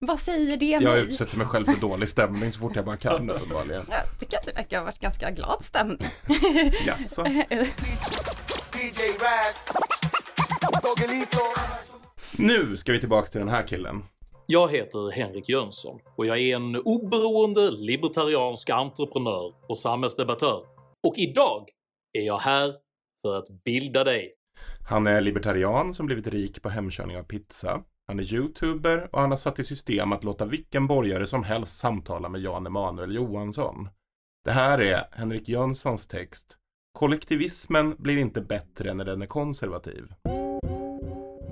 Speaker 4: vad säger det
Speaker 2: Jag
Speaker 4: mig?
Speaker 2: utsätter mig själv för dålig stämning så fort jag bara kan uppenbarligen.
Speaker 4: Jag tycker att det verkar ha varit ganska glad stämning.
Speaker 2: Jaså? Nu ska vi tillbaks till den här killen.
Speaker 5: Jag heter Henrik Jönsson och jag är en oberoende libertariansk entreprenör och samhällsdebattör. Och idag är jag här för att bilda dig.
Speaker 2: Han är libertarian som blivit rik på hemkörning av pizza. Han är youtuber och han har satt i system att låta vilken borgare som helst samtala med Jan Emanuel Johansson. Det här är Henrik Jönssons text. Kollektivismen blir inte bättre när den är konservativ.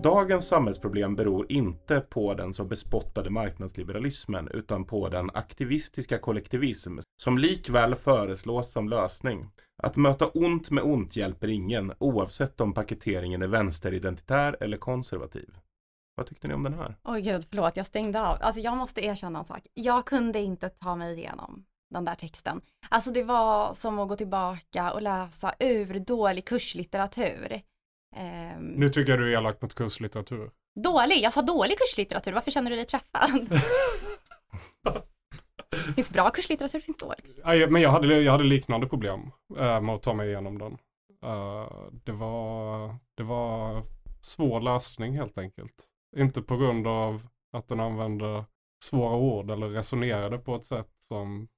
Speaker 2: Dagens samhällsproblem beror inte på den så bespottade marknadsliberalismen utan på den aktivistiska kollektivism som likväl föreslås som lösning. Att möta ont med ont hjälper ingen oavsett om paketeringen är vänsteridentitär eller konservativ. Vad tyckte ni om den här?
Speaker 4: Oj gud, förlåt, jag stängde av. Alltså jag måste erkänna en sak. Jag kunde inte ta mig igenom den där texten. Alltså det var som att gå tillbaka och läsa ur dålig kurslitteratur. Ehm,
Speaker 3: Nu tycker jag du är elak mot kurslitteratur.
Speaker 4: Dålig? Jag sa dålig kurslitteratur. Varför känner du dig träffad? finns bra kurslitteratur, finns dålig.
Speaker 3: Nej, men jag hade, jag hade liknande problem eh, med att ta mig igenom den. Eh, det, var, det var svår läsning helt enkelt. Inte på grund av att den använde svåra ord eller resonerade på ett sätt som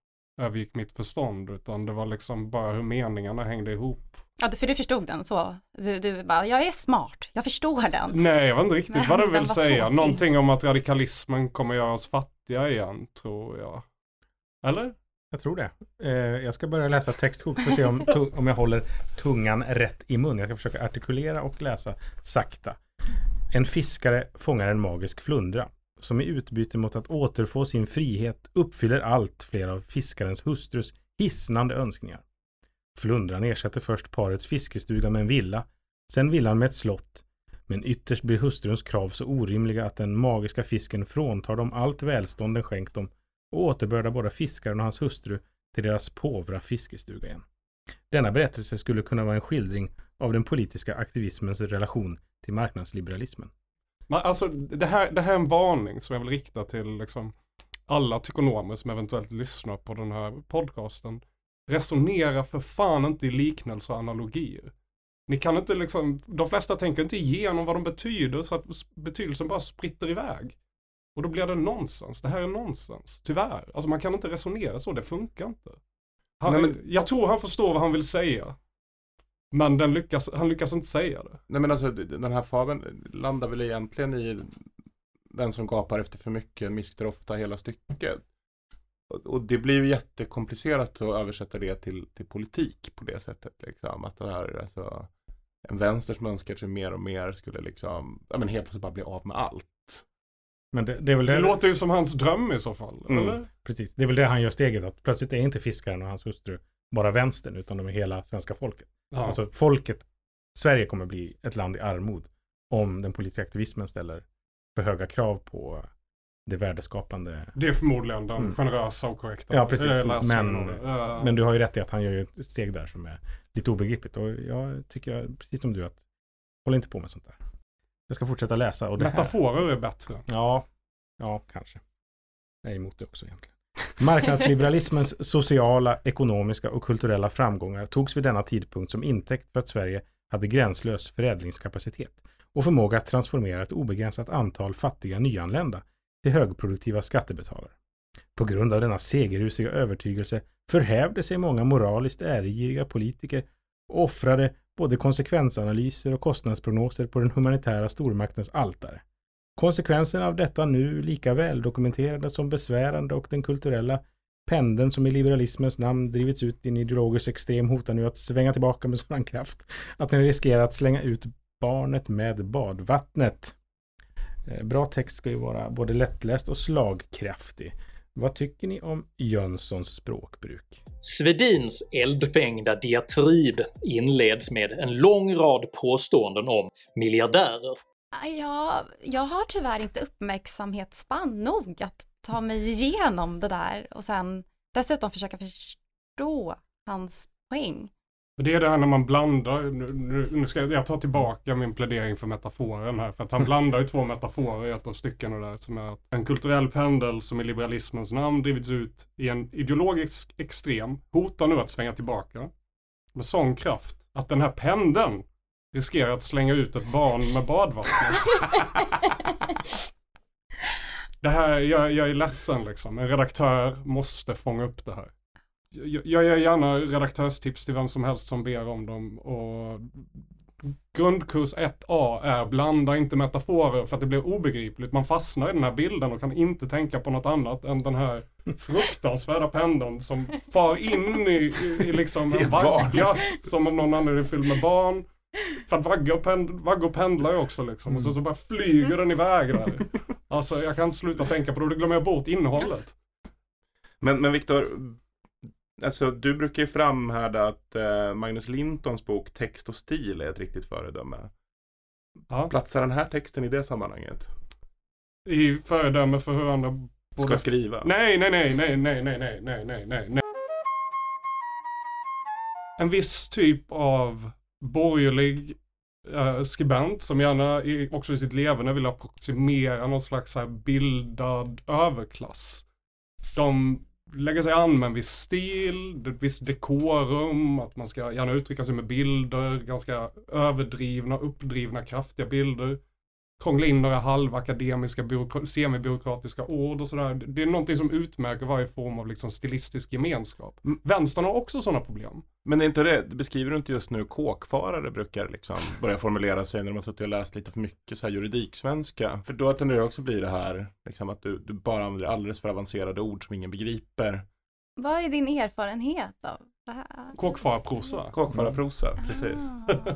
Speaker 3: övergick mitt förstånd, utan det var liksom bara hur meningarna hängde ihop.
Speaker 4: Ja, för du förstod den så. Du, du bara, jag är smart, jag förstår den.
Speaker 3: Nej, jag vet inte riktigt
Speaker 4: Nej,
Speaker 3: vad du
Speaker 4: den
Speaker 3: vill säga.
Speaker 4: tråkig.
Speaker 3: Någonting om att radikalismen kommer göra oss fattiga igen, tror jag. Eller?
Speaker 1: Jag tror det. Eh, jag ska börja läsa textkort för att se om, om jag håller tungan rätt i mun. Jag ska försöka artikulera och läsa sakta. En fiskare fångar en magisk flundra som i utbyte mot att återfå sin frihet uppfyller allt fler av fiskarens hustrus hisnande önskningar. Flundran ersätter först parets fiskestuga med en villa, sen villan med ett slott. Men ytterst blir hustruns krav så orimliga att den magiska fisken fråntar dem allt välstånd den skänkt dem och återbördar både fiskaren och hans hustru till deras påvra fiskestuga igen. Denna berättelse skulle kunna vara en skildring av den politiska aktivismens relation till marknadsliberalismen.
Speaker 3: Men alltså det här, det här är en varning som jag vill rikta till liksom alla tykonomer som eventuellt lyssnar på den här podcasten. Resonera för fan inte i liknelser och analogier. Ni kan inte liksom, de flesta tänker inte igenom vad de betyder så att betydelsen bara spritter iväg. Och då blir det nonsens. Det här är nonsens. Tyvärr. Alltså man kan inte resonera så, det funkar inte. Han,
Speaker 2: Nej, men-
Speaker 3: Jag tror han förstår vad han vill säga. Men den lyckas, han lyckas inte säga det.
Speaker 2: Nej men alltså den här fabeln landar väl egentligen i den som gapar efter för mycket mister ofta hela stycket. Och- Och det blir ju jättekomplicerat att översätta det till, till politik på det sättet. Liksom. Att det här, alltså, en vänster som önskar sig mer och mer skulle liksom, ja men helt plötsligt bara bli av med allt.
Speaker 1: Men det, det är väl det,
Speaker 3: Det låter ju som hans dröm i så fall.
Speaker 2: Mm.
Speaker 3: Eller?
Speaker 1: precis, det är väl det han gör steget att plötsligt är inte fiskaren och hans hustru bara vänstern utan de är hela svenska folket.
Speaker 3: Ja.
Speaker 1: Alltså folket, Sverige kommer bli ett land i armod om den politiska aktivismen ställer för höga krav på det värdeskapande.
Speaker 3: Det är förmodligen den
Speaker 1: Mm.
Speaker 3: generösa och korrekta
Speaker 1: Ja, precis.
Speaker 3: eh,
Speaker 1: Men-.
Speaker 3: Eh,
Speaker 1: Men du har ju rätt i att han gör ju ett steg där som är lite obegripligt. Och jag tycker precis som du att håll inte på med sånt där. Jag ska fortsätta läsa. Och det här,
Speaker 3: Metaforer är bättre.
Speaker 1: Ja, ja kanske. Jag är emot det också egentligen. Marknadsliberalismens sociala, ekonomiska och kulturella framgångar togs vid denna tidpunkt som intäkt för att Sverige hade gränslös förädlingskapacitet och förmåga att transformera ett obegränsat antal fattiga nyanlända till högproduktiva skattebetalare. På grund av denna segerrusiga övertygelse förhävde sig många moraliskt äregiriga politiker och offrade både konsekvensanalyser och kostnadsprognoser på den humanitära stormaktens altare. Konsekvenserna av detta nu lika väl dokumenterade som besvärande och den kulturella pendeln som i liberalismens namn drivits ut i en ideologisk extrem hotar nu att svänga tillbaka med sådan kraft att den riskerar att slänga ut barnet med badvattnet. Eh, bra text ska ju vara både lättläst och slagkraftig. Vad tycker ni om Jönssons språkbruk?
Speaker 5: Svedins eldfängda diatrib inleds med en lång rad påståenden om miljardärer.
Speaker 4: Ah, Ja, jag har tyvärr inte uppmärksamhetsspann nog att ta mig igenom det där och sen dessutom försöka förstå hans poäng.
Speaker 3: Det är det här när man blandar, nu, ska jag, jag ta tillbaka min plädering för metaforen här, för att han blandar ju två metaforer i ett av styckena där, som är att en kulturell pendel som i liberalismens namn drivits ut i en ideologisk extrem hotar nu att svänga tillbaka med sån kraft att den här pendeln riskerar att slänga ut ett barn med badvattnet. Det här, jag, jag är ledsen liksom. En redaktör måste fånga upp det här. Jag, jag ger gärna redaktörstips till vem som helst som ber om dem. Och grundkurs 1A är blanda inte metaforer för att det blir obegripligt. Man fastnar i den här bilden och kan inte tänka på något annat än den här fruktansvärda pendeln som far in i, i, i liksom en vagga som om någon annan är fylld med barn. För att och, pend, och pendlar ju också liksom. Och så, så bara flyger den iväg där. Alltså jag kan inte sluta tänka på det, då glömmer jag bort innehållet.
Speaker 2: Men, men Viktor, alltså du brukar ju framhärda att eh, Magnus Lintons bok Text och stil är ett riktigt föredöme.
Speaker 3: Ja.
Speaker 2: Platsar den här texten i det sammanhanget?
Speaker 3: I föredöme för hur andra
Speaker 2: Ska
Speaker 3: borde-
Speaker 2: skriva?
Speaker 3: Nej, nej, nej, nej, nej, nej, nej, nej, nej, nej, nej. En viss typ av borgerlig eh, skribent som gärna i, också i sitt levande vill approximera någon slags här bildad överklass. De lägger sig an med en viss stil, ett visst dekorum, att man ska gärna uttrycka sig med bilder, ganska överdrivna, uppdrivna, kraftiga bilder krångla in några halvakademiska, byråkra- semibyråkratiska ord och sådär. Det är någonting som utmärker varje form av liksom stilistisk gemenskap.
Speaker 2: Mm.
Speaker 3: Vänstern har också sådana problem.
Speaker 2: Men är inte det, beskriver du inte just nu kåkfarare brukar liksom börja formulera sig när har suttit och läst lite för mycket så här juridiksvenska? För då tenderar det också bli det här, liksom att du, du bara använder alldeles för avancerade ord som ingen begriper.
Speaker 4: Vad är din erfarenhet av det här?
Speaker 3: Kåkfararprosa.
Speaker 2: Kåkfararprosa, precis.
Speaker 4: Ah.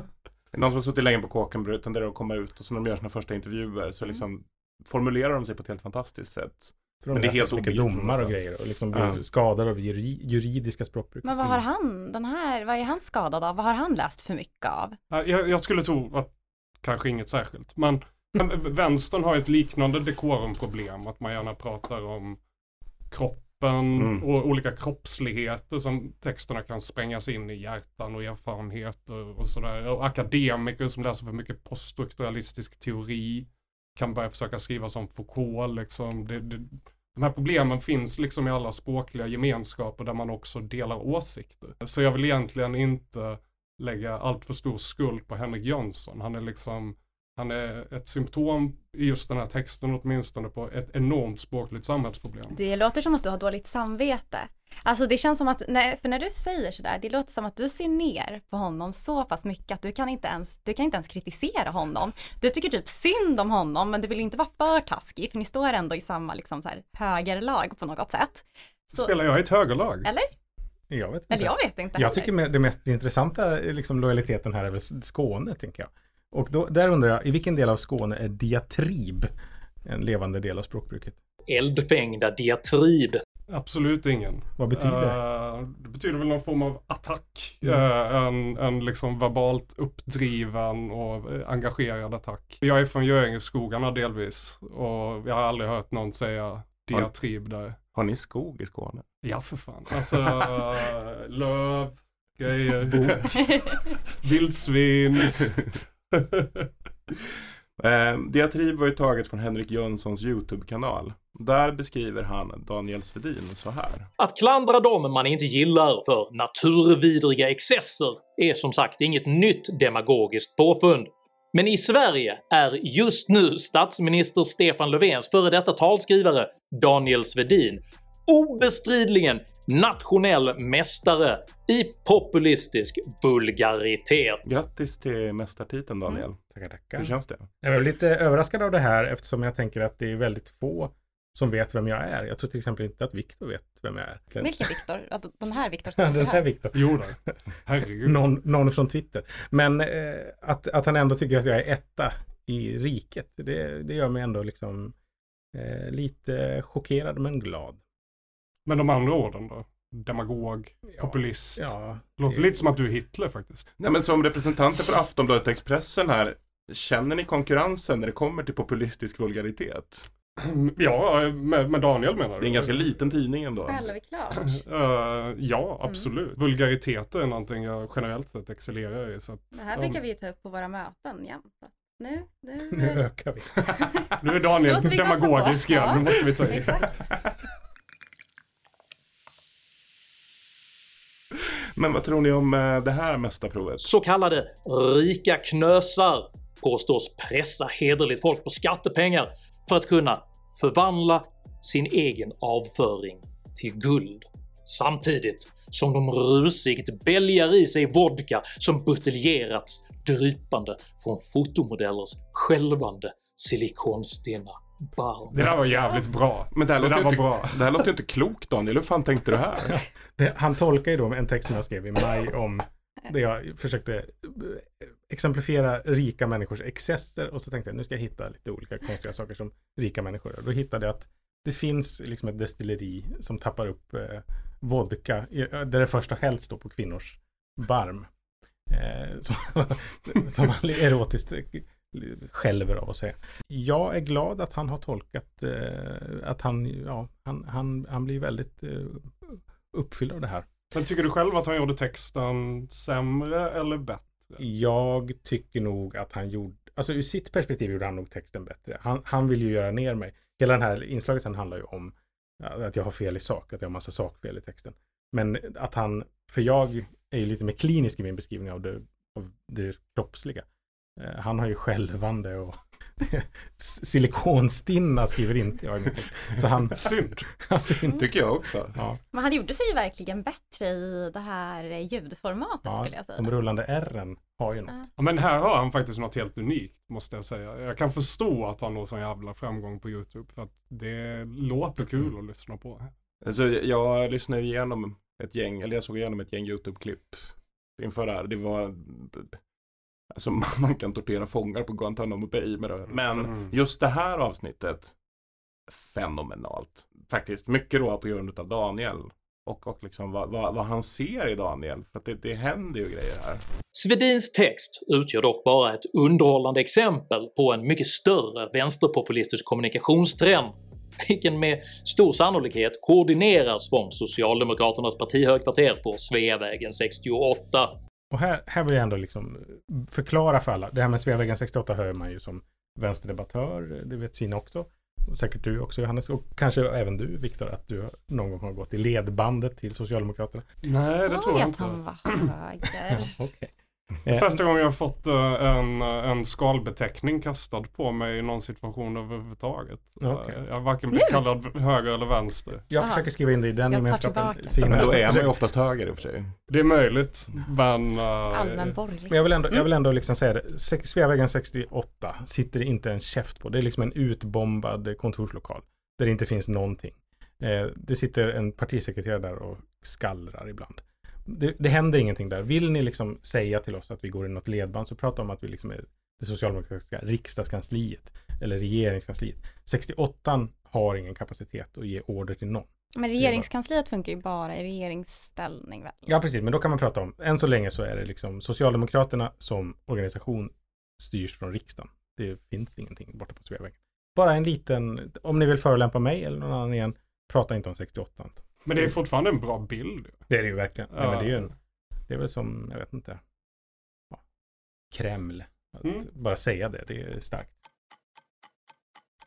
Speaker 2: Någon som har suttit länge på kåken bör- tenderar att komma ut och så när de gör sina första intervjuer så liksom formulerar de sig på ett helt fantastiskt sätt.
Speaker 1: För de
Speaker 2: Men det är helt
Speaker 1: så mycket domar och grejer och liksom blir
Speaker 2: Ja.
Speaker 1: skadade av juri, juridiska språkbruk.
Speaker 4: Men vad har han, den här, vad är han skadad av? Vad har han läst för mycket av?
Speaker 3: Ja, Jag, jag skulle tro att kanske inget särskilt. Men vänstern har ett liknande dekorumproblem. Att man gärna pratar om kroppen
Speaker 2: Mm.
Speaker 3: och olika kroppsligheter som texterna kan sprängas in i hjärtan och erfarenheter och sådär. Och akademiker som läser för mycket poststrukturalistisk teori kan börja försöka skriva som Foucault liksom. Det, det, de här problemen finns liksom i alla språkliga gemenskaper där man också delar åsikter. Så jag vill egentligen inte lägga allt för stor skuld på Henrik Jönsson. Han är liksom, han är ett symptom i just den här texten åtminstone på ett enormt språkligt samhällsproblem.
Speaker 4: Det låter som att du har dåligt samvete. Alltså det känns som att, nej, för när du säger sådär, det låter som att du ser ner på honom så pass mycket att du kan inte ens, du kan inte ens kritisera honom. Du tycker typ synd om honom, men du vill inte vara för taskig, för ni står ändå i samma liksom så här högerlag på något sätt. Så,
Speaker 3: Spelar jag i ett högerlag?
Speaker 4: eller?
Speaker 1: Jag vet inte.
Speaker 4: Eller jag vet inte
Speaker 1: Jag
Speaker 4: heller.
Speaker 1: tycker med- det mest intressanta liksom, lojaliteten här är väl Skåne, tänker jag. Och då, där undrar jag, i vilken del av Skåne är diatrib en levande del av språkbruket?
Speaker 5: Eldfängda diatrib.
Speaker 3: Absolut ingen.
Speaker 1: Vad betyder det?
Speaker 3: Eh, det betyder väl någon form av attack.
Speaker 1: Mm.
Speaker 3: Eh, en, en liksom verbalt uppdriven och eh, engagerad attack. Jag är från Göingeskogarna delvis och jag har aldrig hört någon säga diatrib där.
Speaker 2: Har ni skog i Skåne?
Speaker 3: Ja för fan. Alltså löv, grejer, vildsvin.
Speaker 2: Eh, Diatrib var ju taget från Henrik Jönssons YouTube-kanal. Där beskriver han Daniel Svedin så här.
Speaker 5: Att klandra dem man inte gillar för naturvidriga excesser är som sagt inget nytt demagogiskt påfund. Men i Sverige är just nu statsminister Stefan Löfvens före detta talskrivare Daniel Svedin obestridligen nationell mästare i populistisk vulgaritet.
Speaker 2: Grattis till mästartiteln Daniel.
Speaker 1: Tackar, tackar.
Speaker 2: Hur känns det?
Speaker 1: Jag är lite överraskad av det här eftersom jag tänker att det är väldigt få som vet vem jag är. Jag tror till exempel inte att Viktor vet vem jag är.
Speaker 4: Vilken Viktor? Den här Viktor som
Speaker 1: Ja, Den här
Speaker 4: här.
Speaker 1: Viktor.
Speaker 3: Jo då. Herregud.
Speaker 1: Någon, någon från Twitter. Men eh, att, att han ändå tycker att jag är etta i riket, det, det gör mig ändå liksom eh, lite chockerad men glad.
Speaker 3: Men de andra orden då? Demagog,
Speaker 1: Ja,
Speaker 3: populist.
Speaker 1: Ja,
Speaker 3: Låter
Speaker 1: det-
Speaker 3: lite som att du är Hitler faktiskt.
Speaker 2: Nej men som representanter för Aftonbladet och Expressen här. Känner ni konkurrensen när det kommer till populistisk vulgaritet?
Speaker 3: Ja, med, med Daniel menar du?
Speaker 2: Det är en ganska liten tidning ändå.
Speaker 4: Självklart.
Speaker 3: Eh, ja, absolut. Vulgaritet är någonting jag generellt sett excellerar i. Så att,
Speaker 4: Det här
Speaker 3: ja,
Speaker 4: brukar vi ju ta upp på våra möten jämt. Att Nu, nu,
Speaker 1: nu ökar vi.
Speaker 3: Nu är Daniel demagogisk igen,
Speaker 4: Ja.
Speaker 3: nu måste vi ta i.
Speaker 4: Exakt.
Speaker 2: Men vad tror ni om eh, det här mästarprovet?
Speaker 5: Så kallade “rika knösar” påstås pressa hederligt folk på skattepengar för att kunna förvandla sin egen avföring till guld. Samtidigt som de rusigt bälgar i sig vodka som buteljerats drypande från fotomodellers skälvande silikonstinna barm.
Speaker 3: Det där var jävligt bra.
Speaker 2: Men det här,
Speaker 3: Det
Speaker 2: låter,
Speaker 3: där
Speaker 2: inte,
Speaker 3: bra.
Speaker 2: det här låter ju inte klokt Daniel. Hur fan tänkte du här?
Speaker 1: Det, han tolkar ju då en text som jag skrev i maj om där jag försökte eh, exemplifiera rika människors excesser och så tänkte jag nu ska jag hitta lite olika konstiga saker som rika människor gör. Då hittade jag att det finns liksom ett destilleri som tappar upp eh, vodka i- där det först har hällts då på kvinnors barm. Eh, som, som erotiskt eh, skälver av att säga. Jag är glad att han har tolkat eh, att han, ja, han, han, han blir väldigt eh, uppfylld av det här.
Speaker 3: Men tycker du själv att han gjorde texten sämre eller bättre?
Speaker 1: Jag tycker nog att han gjorde, alltså ur sitt perspektiv gjorde han nog texten bättre. Han, han vill ju göra ner mig. Hela den här inslaget sen handlar ju om att jag har fel i sak, att jag har massa sakfel i texten. Men att han, för jag är ju lite mer klinisk i min beskrivning av det, av det kroppsliga. Eh, Han har ju skälvande och silikonstinna skriver inte jag i min text. Så han,
Speaker 3: Synd.
Speaker 1: alltså inte,
Speaker 2: Tycker jag också.
Speaker 1: ja,
Speaker 4: Men han gjorde sig ju verkligen bättre i det här ljudformatet
Speaker 1: ja,
Speaker 4: skulle jag säga.
Speaker 1: de rullande R'n har ju något.
Speaker 4: Ja.
Speaker 3: Ja, men här har han faktiskt något helt unikt, måste jag säga. Jag kan förstå att han når sån jävla framgång på YouTube, för att det låter kul att lyssna på.
Speaker 2: Alltså, jag lyssnade igenom ett gäng, eller jag såg igenom ett gäng YouTube-klipp inför det här. Det var, alltså man kan tortera fångar på Guantanamo Bay med det. Men
Speaker 3: Mm.
Speaker 2: just det här avsnittet, fenomenalt. Faktiskt, mycket då på grund av Daniel. Och, och liksom vad, vad, vad han ser i Daniel. För att det, det händer ju grejer här.
Speaker 5: Svedins text utgör dock bara ett underhållande exempel på en mycket större vänsterpopulistisk kommunikationstrend, vilken med stor sannolikhet koordineras från Socialdemokraternas partihögkvarter på Sveavägen 68.
Speaker 1: Och här, här vill jag ändå liksom förklara för alla. Det här med Sveavägen 68 hör man ju som vänsterdebattör. Det vet Sina också. Och säkert du också Johannes. Och kanske även du Viktor. Att du någon gång har gått i ledbandet till Socialdemokraterna.
Speaker 3: Nej, det tror jag inte.
Speaker 4: han var höger.
Speaker 1: Okej. Eh,
Speaker 3: Första gången jag har fått eh, en, en skalbeteckning kastad på mig i någon situation överhuvudtaget. Eh, Jag har varken blivit
Speaker 4: Nu?
Speaker 3: kallad höger eller vänster.
Speaker 1: jag
Speaker 4: Aha.
Speaker 1: försöker skriva in det i den gemenskapen.
Speaker 2: Men då är man ju oftast höger i och för sig.
Speaker 3: Det är möjligt, men... eh,
Speaker 4: Allmän borgerlig.
Speaker 1: Men jag vill ändå,
Speaker 4: Mm.
Speaker 1: jag vill ändå liksom säga det. Sveavägen 68 sitter det inte en käft på. Det är liksom en utbombad kontorslokal. Där det inte finns någonting. Eh, det sitter en partisekreterare där och skallrar ibland. Det, det händer ingenting där. Vill ni liksom säga till oss att vi går i något ledband så prata om att vi liksom är det socialdemokratiska riksdagskansliet eller regeringskansliet. 68 har ingen kapacitet att ge order till någon.
Speaker 4: Men regeringskansliet funkar ju bara i regeringsställning väl?
Speaker 1: Ja, precis, men då kan man prata om, än så länge så är det liksom Socialdemokraterna som organisation styrs från riksdagen. Det finns ingenting borta på Sveavägen. Bara en liten, om ni vill förolämpa mig eller någon annan igen, prata inte om 68.
Speaker 3: Men det är fortfarande en bra bild.
Speaker 1: Det är det ju verkligen. Nej, men det är ju
Speaker 3: Ja.
Speaker 1: en, det är väl som, jag vet inte, ja, Kreml. Att
Speaker 3: Mm.
Speaker 1: bara säga det, det är starkt.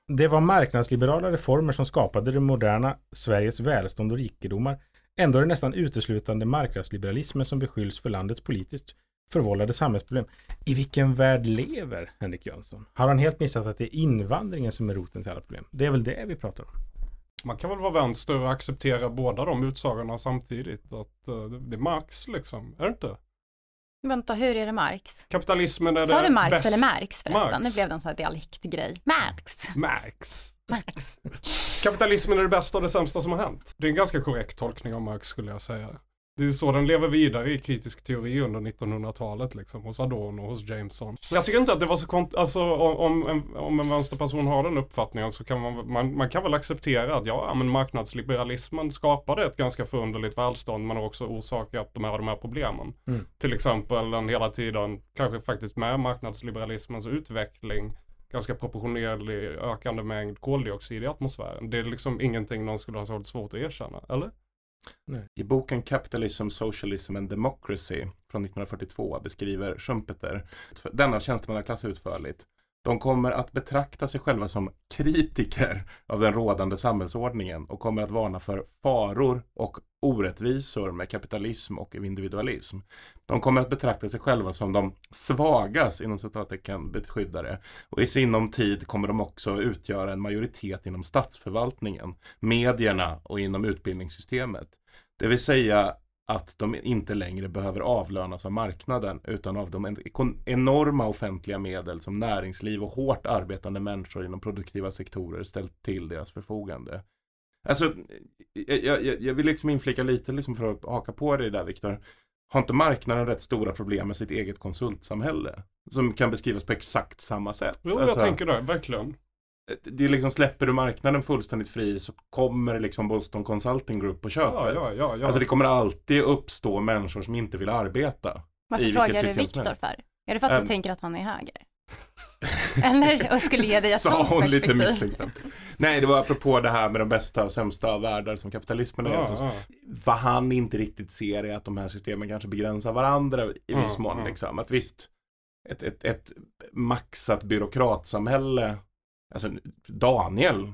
Speaker 1: Det var marknadsliberala reformer som skapade det moderna Sveriges välstånd och rikedomar. Ändå är det nästan uteslutande marknadsliberalismen som beskylls för landets politiskt förvållade samhällsproblem. I vilken värld lever Henrik Jönsson? Har han helt missat att det är invandringen som är roten till alla problem? Det är väl det vi pratar om?
Speaker 3: Man kan väl vara vänster och acceptera båda de utsagorna samtidigt. Att eh, det är Marx liksom, är det inte?
Speaker 4: Vänta, hur är det Marx?
Speaker 3: Kapitalismen är det
Speaker 4: Sa du Marx
Speaker 3: bäst-
Speaker 4: eller Marx förresten?
Speaker 3: Marx.
Speaker 4: Nu blev det en sån här dialektgrej. Marx.
Speaker 3: Marx.
Speaker 4: Marx.
Speaker 3: Kapitalismen är det bästa och det sämsta som har hänt. Det är en ganska korrekt tolkning av Marx skulle jag säga. Det är så den lever vidare i kritisk teori under 1900-talet liksom, hos Adorno och hos Jameson. Jag tycker inte att det var så kont- alltså om, om, en, om en vänsterperson har den uppfattningen så kan man, man, man kan väl acceptera att ja, men marknadsliberalismen skapade ett ganska förunderligt välstånd men har också orsakat de här de här problemen.
Speaker 1: Mm.
Speaker 3: Till exempel en hela tiden, kanske faktiskt med marknadsliberalismens utveckling, ganska proportionerlig ökande mängd koldioxid i atmosfären. Det är liksom ingenting någon skulle ha så svårt att erkänna, eller?
Speaker 2: I boken Capitalism, Socialism and Democracy från 1942 beskriver Schumpeter denna tjänstemannaklass utförligt. De kommer att betrakta sig själva som kritiker av den rådande samhällsordningen och kommer att varna för faror och orättvisor med kapitalism och individualism. De kommer att betrakta sig själva som de svagas inom citattecken beskyddare och i sinom tid kommer de också utgöra en majoritet inom statsförvaltningen, medierna och inom utbildningssystemet. Det vill säga att de inte längre behöver avlönas av marknaden utan av de enorma offentliga medel som näringsliv och hårt arbetande människor inom produktiva sektorer ställt till deras förfogande. Alltså, jag, jag, jag vill liksom inflika lite liksom för att haka på dig där Viktor. Har inte marknaden rätt stora problem med sitt eget konsultsamhälle? Som kan beskrivas på exakt samma sätt.
Speaker 3: Jo,
Speaker 2: Alltså,
Speaker 3: jag tänker det, verkligen.
Speaker 2: Det är liksom, släpper du marknaden fullständigt fri så kommer liksom Boston Consulting Group på köpet.
Speaker 3: Ja, ja, ja. ja.
Speaker 2: Alltså det kommer alltid uppstå människor som inte vill arbeta.
Speaker 4: Varför frågar du Viktor för? Är det för att du tänker att han är höger? Eller, och skulle ge dig ett
Speaker 2: Sa
Speaker 4: sånt
Speaker 2: hon lite misstänksamt. Nej, det var apropå det här med de bästa och sämsta av världar som kapitalismen Och så-
Speaker 3: ja.
Speaker 2: Vad han inte riktigt ser är att de här systemen kanske begränsar varandra i viss
Speaker 3: Mm,
Speaker 2: mån.
Speaker 3: mm.
Speaker 2: Liksom. Att visst, ett, ett, ett maxat byråkratsamhälle. Alltså Daniel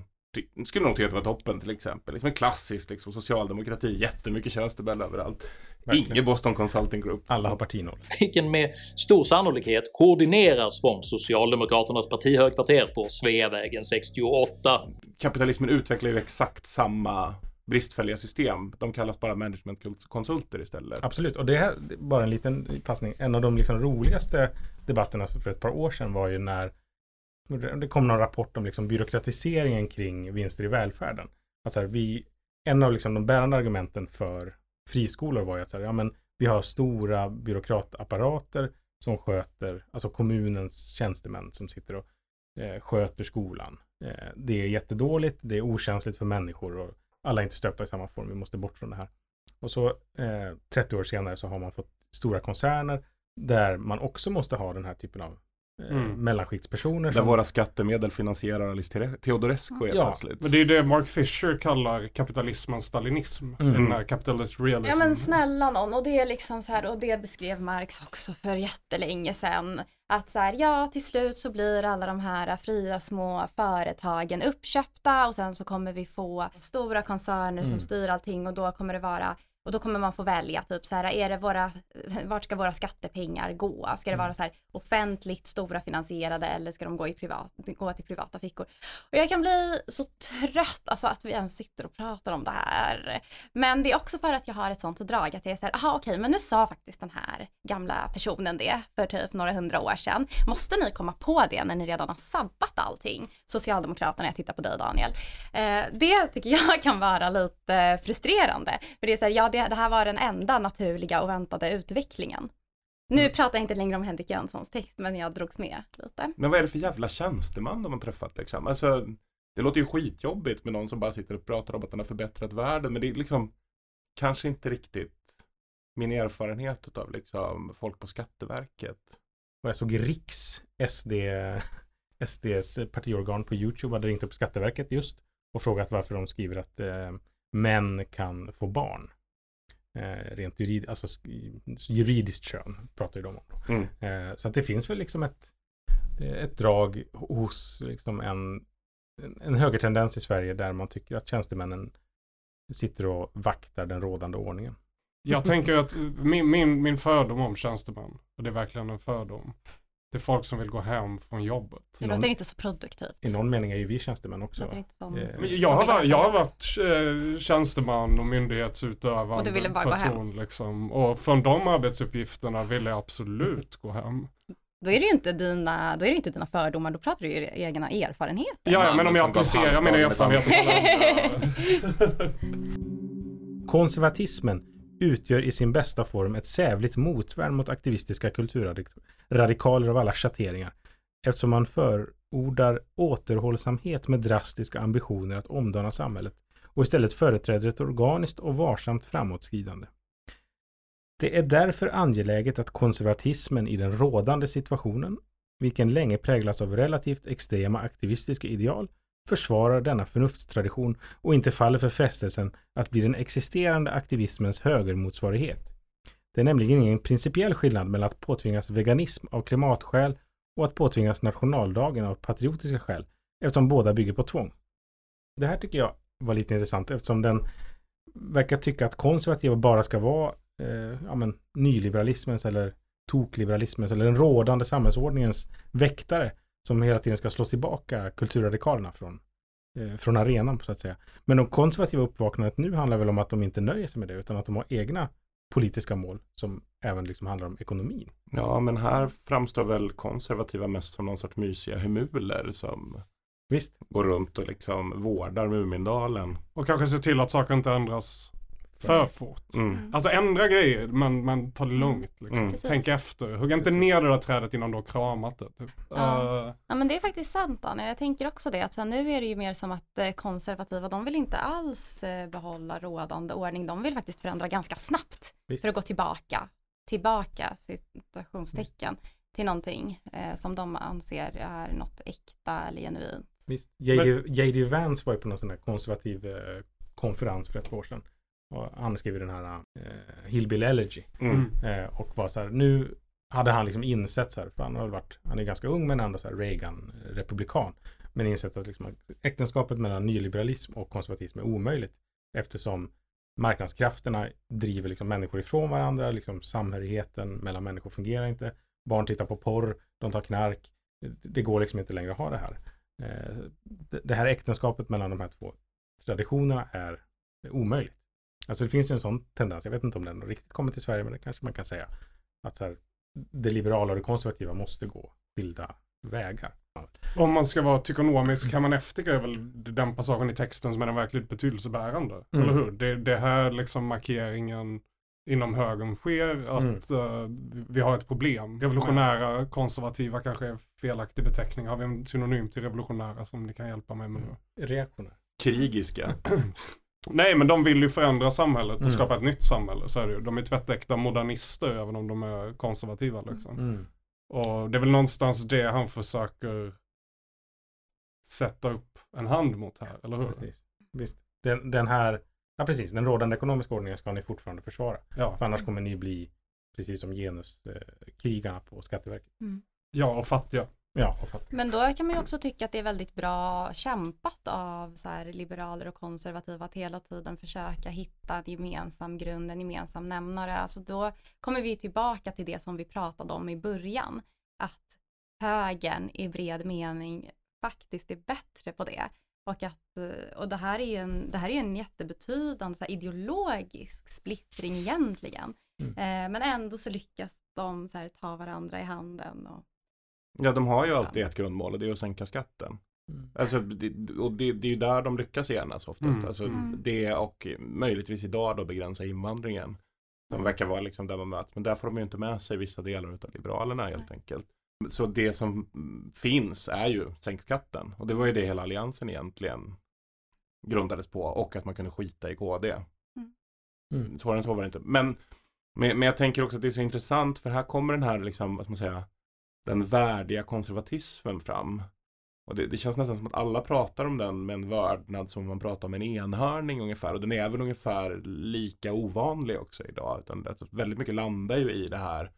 Speaker 2: skulle nog tycka att det var toppen till exempel. Liksom en klassisk liksom, socialdemokrati, jättemycket tjänstemän överallt.
Speaker 1: Verkligen.
Speaker 2: Ingen Boston Consulting Group.
Speaker 1: Alla har partinål.
Speaker 5: vilken med stor sannolikhet koordineras från Socialdemokraternas partihögkvarter på Sveavägen 68.
Speaker 2: Kapitalismen utvecklar ju exakt samma bristfälliga system. De kallas bara managementkonsulter istället.
Speaker 1: Absolut, och det här bara en liten passning. En av de liksom roligaste debatterna för ett par år sedan var ju när det kom någon rapport om liksom byråkratiseringen kring vinster i välfärden. Att så här, vi, en av liksom de bärande argumenten för friskolor var ju att så här, ja, men vi har stora byråkratapparater som sköter, alltså kommunens tjänstemän som sitter och eh, sköter skolan. Eh, det är jättedåligt, det är okänsligt för människor och alla är inte stöpta i samma form, vi måste bort från det här. Och så eh, 30 år senare så har man fått stora koncerner där man också måste ha den här typen av
Speaker 3: Mm.
Speaker 1: mellanskiktspersoner.
Speaker 2: Där
Speaker 1: som-
Speaker 2: våra skattemedel finansierar Alice Te- Teodorescu helt
Speaker 1: Ja,
Speaker 2: plötsligt.
Speaker 3: Men det är det Mark Fisher kallar kapitalismens stalinism.
Speaker 1: Mm.
Speaker 3: Den här capitalist realism.
Speaker 4: Ja men snälla någon, och det är liksom så här, och det beskrev Marx också för jättelänge sedan. Att så här, ja till slut så blir alla de här fria små företagen uppköpta och sen så kommer vi få stora koncerner som
Speaker 1: Mm.
Speaker 4: styr allting och då kommer det vara och då kommer man få välja typ så här, är det våra, vart ska våra skattepengar gå? Ska det vara så här offentligt stora finansierade eller ska de gå, i privat, gå till privata fickor? Och jag kan bli så trött, alltså att vi ens sitter och pratar om det här. Men det är också för att jag har ett sånt drag att jag är så här, aha okej, men nu sa faktiskt den här gamla personen det för typ några hundra år sedan. Måste ni komma på det när ni redan har sabbat allting? Socialdemokraterna, jag tittar på dig Daniel. Eh, det tycker jag kan vara lite frustrerande. För det är så här, ja det, det här var den enda naturliga och väntade utvecklingen. Nu pratar jag inte längre om Henrik Jönssons text, men jag drogs med lite.
Speaker 2: Men vad är det för jävla tjänsteman de har träffat liksom? Alltså, det låter ju skitjobbigt med någon som bara sitter och pratar om att den har förbättrat världen. Men det är liksom kanske inte riktigt min erfarenhet av liksom folk på Skatteverket.
Speaker 1: Och jag såg Riks, SD, SDs partiorgan på YouTube hade ringt upp Skatteverket just och frågat varför de skriver att eh, män kan få barn. Eh, rent jurid, alltså, sk- juridiskt kön pratar ju de om. Då.
Speaker 2: Mm.
Speaker 1: Eh, så att det finns väl liksom ett, ett drag hos liksom en, en högertendens i Sverige där man tycker att tjänstemännen sitter och vaktar den rådande ordningen.
Speaker 3: Jag tänker att min, min, min fördom om tjänstemän, och det är verkligen en fördom, det är folk som vill gå hem från jobbet.
Speaker 4: Det låter inte så produktivt.
Speaker 1: I någon mening är ju vi tjänstemän också.
Speaker 4: Det inte som...
Speaker 1: Eh,
Speaker 3: Men jag, har, varit- jag har
Speaker 4: ha
Speaker 3: varit eh, tjänsteman och myndighetsutövande
Speaker 4: Och du ville bara gå hem.
Speaker 3: person. Liksom. Och från de arbetsuppgifterna ville jag absolut gå hem.
Speaker 4: Då är det ju inte dina, då är det inte dina fördomar, då pratar du ju egna erfarenheter.
Speaker 3: Ja, men om jag
Speaker 2: som gav
Speaker 3: applicerar mina erfarenheter på.
Speaker 1: Konservatismen utgör i sin bästa form ett sävligt motvärn mot aktivistiska kulturradikaler av alla schatteringar eftersom man förordar återhållsamhet med drastiska ambitioner att omdana samhället och istället företräder ett organiskt och varsamt framåtskridande. Det är därför angeläget att konservatismen i den rådande situationen, vilken länge präglas av relativt extrema aktivistiska ideal, försvarar denna förnuftstradition och inte faller för frestelsen att bli den existerande aktivismens högermotsvarighet. Det är nämligen ingen principiell skillnad mellan att påtvingas veganism av klimatskäl och att påtvingas nationaldagen av patriotiska skäl, eftersom båda bygger på tvång. Det här tycker jag var lite intressant eftersom den verkar tycka att konservativa bara ska vara eh, ja, men, nyliberalismens eller tokliberalismens eller den rådande samhällsordningens väktare som hela tiden ska slå tillbaka kulturradikalerna från, eh, från arenan så att säga. Men de konservativa uppvaknandet nu handlar väl om att de inte nöjer sig med det utan att de har egna politiska mål som även liksom handlar om ekonomin.
Speaker 2: Ja, men här framstår väl konservativa mest som någon sorts mysiga hemuler som
Speaker 1: Visst,
Speaker 2: går runt och liksom vårdar Mumindalen.
Speaker 3: Och kanske se till att saker inte ändras för fort.
Speaker 2: Mm.
Speaker 3: Alltså ändra grejer, men, men ta det lugnt. Liksom.
Speaker 2: Mm.
Speaker 3: Tänk efter. Hugg inte ner det där trädet innan du har kramat det. Typ.
Speaker 4: Ja.
Speaker 3: Eh,
Speaker 4: Ja men det är faktiskt sant Daniel, jag tänker också det att så här, nu är det ju mer som att eh, konservativa, de vill inte alls eh, behålla rådande ordning, de vill faktiskt förändra ganska snabbt
Speaker 1: visst.
Speaker 4: för att gå tillbaka, tillbaka citationstecken till någonting eh, som de anser är något äkta eller genuint.
Speaker 1: visst. J.D. J.D. Vance var ju på någon sån här konservativ eh, konferens för ett par år sedan. Och han skrev ju den här eh, Hillbill Elegy.
Speaker 2: Mm.
Speaker 1: Eh, och var så här, nu hade han liksom insett så här, för han har varit, han är ganska ung men ändå så här Reagan-republikan. Men insett att liksom äktenskapet mellan nyliberalism och konservatism är omöjligt. Eftersom marknadskrafterna driver liksom människor ifrån varandra, liksom samhörigheten mellan människor fungerar inte. Barn tittar på porr, de tar knark. Det- går liksom inte längre att ha det här. Eh, det- Det här äktenskapet mellan de här två traditionerna är omöjligt. Alltså det finns ju en sån tendens, jag vet inte om den riktigt kommer till Sverige, men det kanske man kan säga. Att så här, det liberala och det konservativa måste gå skilda vägar.
Speaker 3: Om man ska vara tykonomisk, Herman Eftiger är väl den passagen i texten som är den verkligt betydelsebärande.
Speaker 1: Mm.
Speaker 3: Eller hur? Det, det här liksom markeringen inom högern sker, att eh, vi har ett problem. Revolutionära, konservativa kanske är felaktig beteckning. Har vi en synonym till revolutionära som ni kan hjälpa mig med nu?
Speaker 1: Reaktioner.
Speaker 2: Krigiska.
Speaker 3: Nej, men de vill ju förändra samhället och
Speaker 1: Mm.
Speaker 3: skapa ett nytt samhälle. Så är det ju. De är tvättäkta modernister även om de är konservativa liksom.
Speaker 1: Mm.
Speaker 3: Och det är väl någonstans det han försöker sätta upp en hand mot här, eller hur?
Speaker 1: Precis. Visst. Den, den här, ja precis, den rådande ekonomiska ordningen ska ni fortfarande försvara.
Speaker 3: Ja.
Speaker 1: För annars kommer ni bli, precis som genuskrigarna på Skatteverket.
Speaker 3: ja, och fattiga.
Speaker 1: Ja.
Speaker 4: Men då kan man ju också tycka att det är väldigt bra kämpat av så här liberaler och konservativa att hela tiden försöka hitta en gemensam grund, en gemensam nämnare. Alltså då kommer vi tillbaka till det som vi pratade om i början, att högern i bred mening faktiskt är bättre på det. Och, att, eh, och det här är ju en, det här är en jättebetydande så här, ideologisk splittring egentligen.
Speaker 1: Mm.
Speaker 4: Eh, men ändå så lyckas de så här, ta varandra i handen. Och,
Speaker 2: Ja, de har ju alltid ett grundmål och det är att sänka skatten.
Speaker 1: Mm.
Speaker 2: Alltså, det, och det, det är ju där de lyckas enas oftast.
Speaker 3: Mm.
Speaker 2: Alltså,
Speaker 4: Mm.
Speaker 2: Det och möjligtvis idag då begränsa invandringen. Som verkar vara liksom där man möts. Men där får de ju inte med sig vissa delar av Liberalerna helt enkelt. Så det som mm, finns är ju sänk skatten. Och det var ju det hela alliansen egentligen grundades på. Och att man kunde skita i KD.
Speaker 1: Mm.
Speaker 2: Svårare än så var det inte. Men, men, men jag tänker också att det är så intressant för här kommer den här, liksom, vad ska man säga, den värdiga konservatismen fram. Och det, det känns nästan som att alla pratar om den med en vördnad som man pratar om en enhörning ungefär. Och den är väl ungefär lika ovanlig också idag. Utan det, väldigt mycket landar ju i det här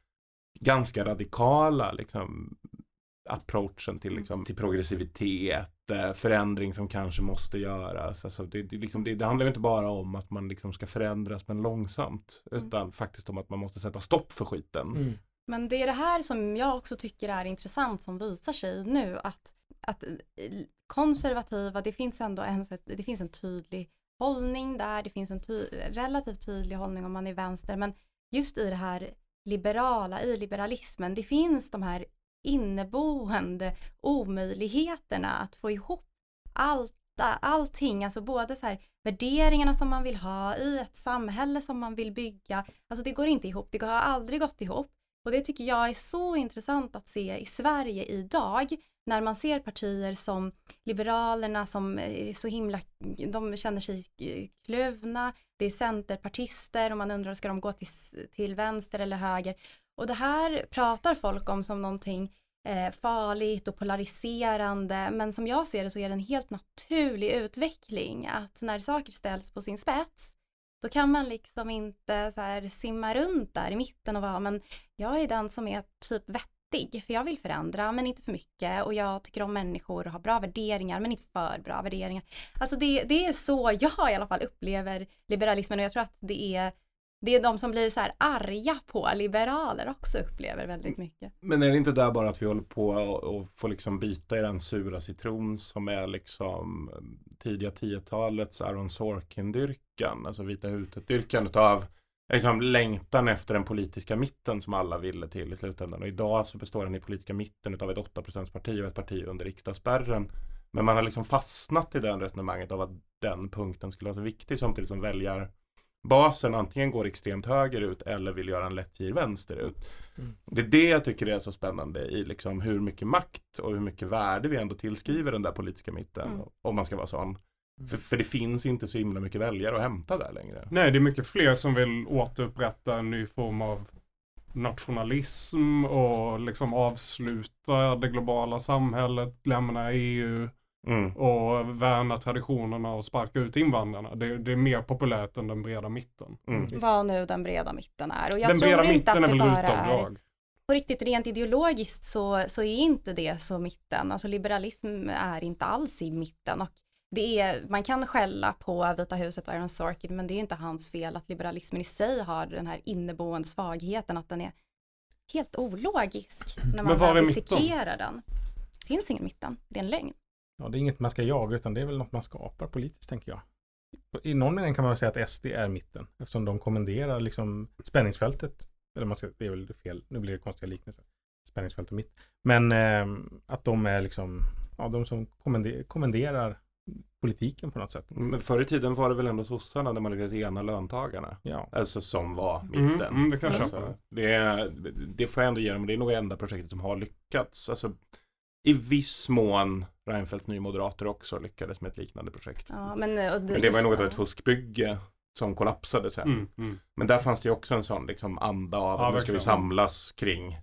Speaker 2: ganska radikala liksom, approachen till, liksom, till progressivitet, eh, förändring som kanske måste göras. Alltså det, det, liksom, det, det handlar ju inte bara om att man liksom ska förändras men långsamt.
Speaker 4: Mm.
Speaker 2: Utan faktiskt om att man måste sätta stopp för skiten.
Speaker 1: Mm.
Speaker 4: Men det är det här som jag också tycker är intressant som visar sig nu att, att konservativa, det finns ändå en, det finns en tydlig hållning där, det finns en ty, relativt tydlig hållning om man är vänster, men just i det här liberala, i liberalismen, det finns de här inneboende omöjligheterna att få ihop allt, allting, alltså både så här värderingarna som man vill ha i ett samhälle som man vill bygga, alltså det går inte ihop, det har aldrig gått ihop. Och det tycker jag är så intressant att se i Sverige idag när man ser partier som Liberalerna som är så himla, de känner sig eh, kluvna, det är centerpartister och man undrar ska de gå till, till vänster eller höger. Och det här pratar folk om som någonting eh, farligt och polariserande men som jag ser det så är det en helt naturlig utveckling att när saker ställs på sin spets då kan man liksom inte så här simma runt där i mitten och vara men jag är den som är typ vettig för jag vill förändra men inte för mycket och jag tycker om människor och har bra värderingar men inte för bra värderingar. Alltså det, det är så jag i alla fall upplever liberalismen och jag tror att det är det är de som blir så här arga på liberaler också upplever väldigt mycket.
Speaker 2: Men är det inte där bara att vi håller på och, få får liksom bita i den sura citron som är liksom eh, tidiga 10-talets Aaron Sorkin-dyrkan, alltså Vita huset-dyrkan utav liksom längtan efter den politiska mitten som alla ville till i slutändan. Och idag så består den i politiska mitten utav ett 8% parti och ett parti under riksdagsspärren. Men man har liksom fastnat i den resonemanget av att den punkten skulle vara så viktig samtidigt som väljar basen antingen går extremt högerut eller vill göra en lättgir vänsterut.
Speaker 1: Mm.
Speaker 2: Det är det jag tycker är så spännande i liksom hur mycket makt och hur mycket värde vi ändå tillskriver den där politiska mitten.
Speaker 4: Mm.
Speaker 2: Om man ska vara sån. För, för det finns inte så himla mycket väljare att hämta där längre.
Speaker 3: Nej, det är mycket fler som vill återupprätta en ny form av nationalism och liksom avsluta det globala samhället, lämna EU
Speaker 2: Mm.
Speaker 3: och värna traditionerna och sparka ut invandrarna. Det, det är mer populärt än den breda mitten.
Speaker 2: Mm.
Speaker 4: Vad nu den breda mitten är. Och jag
Speaker 3: den
Speaker 4: tror
Speaker 3: breda
Speaker 4: inte
Speaker 3: mitten
Speaker 4: att
Speaker 3: är
Speaker 4: det
Speaker 3: väl
Speaker 4: bara är
Speaker 3: rutavdrag.
Speaker 4: på riktigt rent ideologiskt så, så är inte det så mitten. Alltså liberalism är inte alls i mitten och det är, man kan skälla på Vita huset och Aaron Sorkin men det är inte hans fel att liberalismen i sig har den här inneboende svagheten att den är helt ologisk när man
Speaker 3: Men var
Speaker 4: väl dissekerar den. Det finns ingen mitten, det är en lögn.
Speaker 1: Ja, det är inget man ska jaga utan det är väl något man skapar politiskt tänker jag. I någon mening kan man väl säga att SD är mitten eftersom de kommenderar liksom spänningsfältet. Eller man ska, det är väl fel, nu blir det konstiga liknelser. Spänningsfält och mitt. Men eh, att de är liksom, ja de som kommender, kommenderar politiken på något sätt.
Speaker 2: Men förr i tiden var det väl ändå sossarna där man lyckades ena löntagarna.
Speaker 1: Ja,
Speaker 2: Alltså som var
Speaker 3: Mm,
Speaker 2: mitten.
Speaker 3: mm, det kan jag
Speaker 2: alltså, det, det får jag ändå ge dem. Det är nog det enda projektet som har lyckats. Alltså, I viss mån Reinfeldts nymoderater också lyckades med ett liknande projekt.
Speaker 4: Ja, men, och
Speaker 2: Men det var ju något av ett fuskbygge som kollapsade sen.
Speaker 3: Mm, mm.
Speaker 2: Men där fanns det ju också en sån liksom anda av
Speaker 3: Ja,
Speaker 2: att nu ska vi samlas kring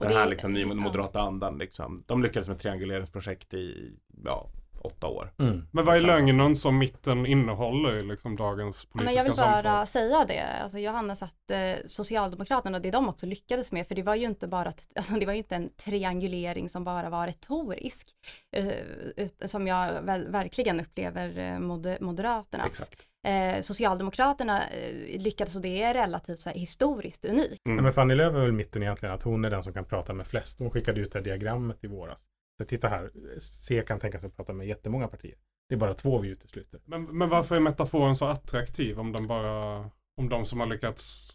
Speaker 2: den här
Speaker 4: det-
Speaker 2: liksom, ny
Speaker 4: ja.
Speaker 2: moderata andan. Liksom. De lyckades med ett trianguleringsprojekt i ja, åtta år.
Speaker 1: mm.
Speaker 3: Men vad är lögnen som mitten innehåller i liksom dagens
Speaker 4: Ja, men
Speaker 3: politiska
Speaker 4: jag vill bara
Speaker 3: samtal?
Speaker 4: säga det, alltså Johannes, att eh, Socialdemokraterna, det de också lyckades med, för det var ju inte bara, att- alltså, det var ju inte en triangulering som bara var retorisk, eh, ut, som jag väl, verkligen upplever eh, mod, Moderaternas.
Speaker 2: Exakt.
Speaker 4: Eh, Socialdemokraterna eh, lyckades, och det är relativt så här, historiskt unikt.
Speaker 2: Mm.
Speaker 1: Ja, men Fanny Lööf är väl mitten egentligen, att hon är den som kan prata med flest. Hon skickade ut det här diagrammet i våras. Så titta här, C kan tänka sig att prata med jättemånga partier. Det är bara två vi utesluter.
Speaker 3: Men, men varför är metaforen så attraktiv om den bara, om de som har lyckats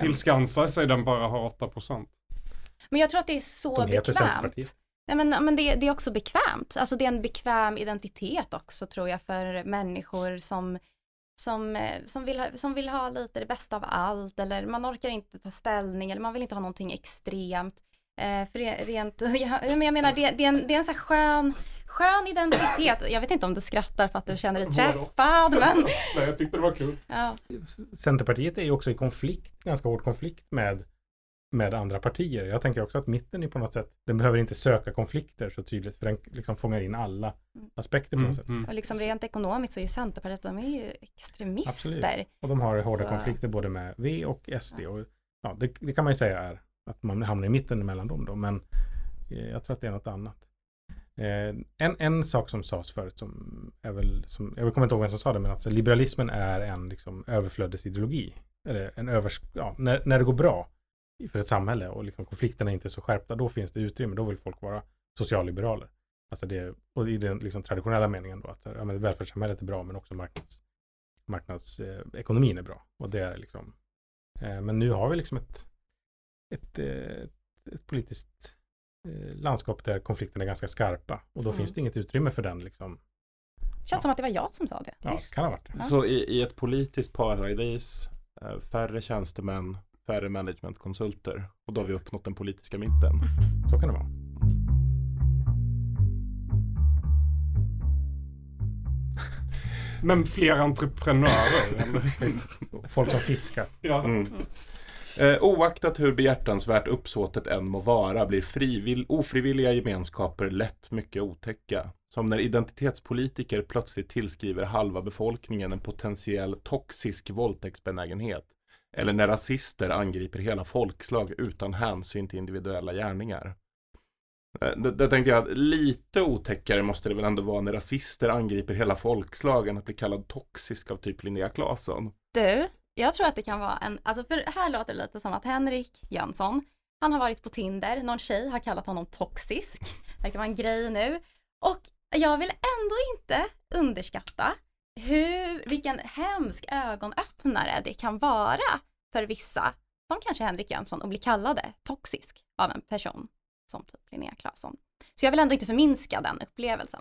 Speaker 3: tillskansa sig den bara har 8%?
Speaker 4: Men jag tror att det är så
Speaker 1: De
Speaker 4: bekvämt. Nej, men, men det, det är också bekvämt. Alltså det är en bekväm identitet också tror jag för människor som, som, eh, som, vill, ha, som vill ha lite det bästa av allt eller man orkar inte ta ställning eller man vill inte ha någonting extremt. Eh, för det, rent, jag menar det, det, är en, det är en så här skön, skön identitet. Jag vet inte om du skrattar för att du känner dig träffad, men
Speaker 3: Nej, jag tyckte det var kul.
Speaker 4: ja.
Speaker 1: Centerpartiet är ju också i konflikt, ganska hård konflikt med, med andra partier. Jag tänker också att mitten är på något sätt, den behöver inte söka konflikter så tydligt, för den liksom fångar in alla
Speaker 4: Mm.
Speaker 1: aspekter på något
Speaker 3: Mm,
Speaker 1: sätt.
Speaker 3: mm.
Speaker 4: och liksom rent ekonomiskt så är ju Centerpartiet, de är ju extremister.
Speaker 1: Och de har hårda
Speaker 4: Så-
Speaker 1: konflikter både med V och SD. Och, ja, det, det kan man ju säga är att man hamnar i mitten mellan dem då, men eh, jag tror att det är något annat. Eh, en, en sak som sades förut som är väl, som, jag kommer inte ihåg vem som sa det, men att liberalismen är en liksom, överflödesideologi. Eller en övers, ja, när, när det går bra för ett samhälle och liksom konflikterna är inte är så skärpta, då finns det utrymme, då vill folk vara socialliberaler. Alltså det, och i den liksom traditionella meningen då att ja, men välfärdssamhället är bra men också marknads, marknadsekonomin är bra. Och det är liksom, eh, men nu har vi liksom ett, ett, eh, ett politiskt eh, landskap där konflikterna är ganska skarpa och då
Speaker 4: Mm.
Speaker 1: finns det inget utrymme för den liksom.
Speaker 4: Känns som att det var jag som sa det.
Speaker 1: Ja,
Speaker 4: nyss.
Speaker 1: kan ha varit.
Speaker 4: Ja.
Speaker 2: Så i, i ett politiskt paradis, eh, färre tjänstemän, färre managementkonsulter och då har vi uppnått den politiska mitten.
Speaker 1: Så kan det vara.
Speaker 3: Men fler entreprenörer.
Speaker 1: Folk som fiskar.
Speaker 3: ja.
Speaker 2: Mm. Eh, oaktat hur behjärtansvärt uppsåtet än må vara blir frivill, ofrivilliga gemenskaper lätt mycket otäcka. Som när identitetspolitiker plötsligt tillskriver halva befolkningen en potentiell toxisk våldtäktsbenägenhet. Eller när rasister angriper hela folkslag utan hänsyn till individuella gärningar. Eh, Det, tänkte jag att lite otäckare måste det väl ändå vara när rasister angriper hela folkslag än att bli kallad toxisk av typ Linnea Claesson.
Speaker 4: Du, jag tror att det kan vara en, alltså för här låter det lite som att Henrik Jönsson, han har varit på Tinder, någon tjej har kallat honom toxisk, verkar vara en grej nu. Och jag vill ändå inte underskatta hur, vilken hemsk ögonöppnare det kan vara för vissa, som kanske Henrik Jönsson, att bli kallade toxisk av en person som typ Linnea Claesson. Så jag vill ändå inte förminska den upplevelsen.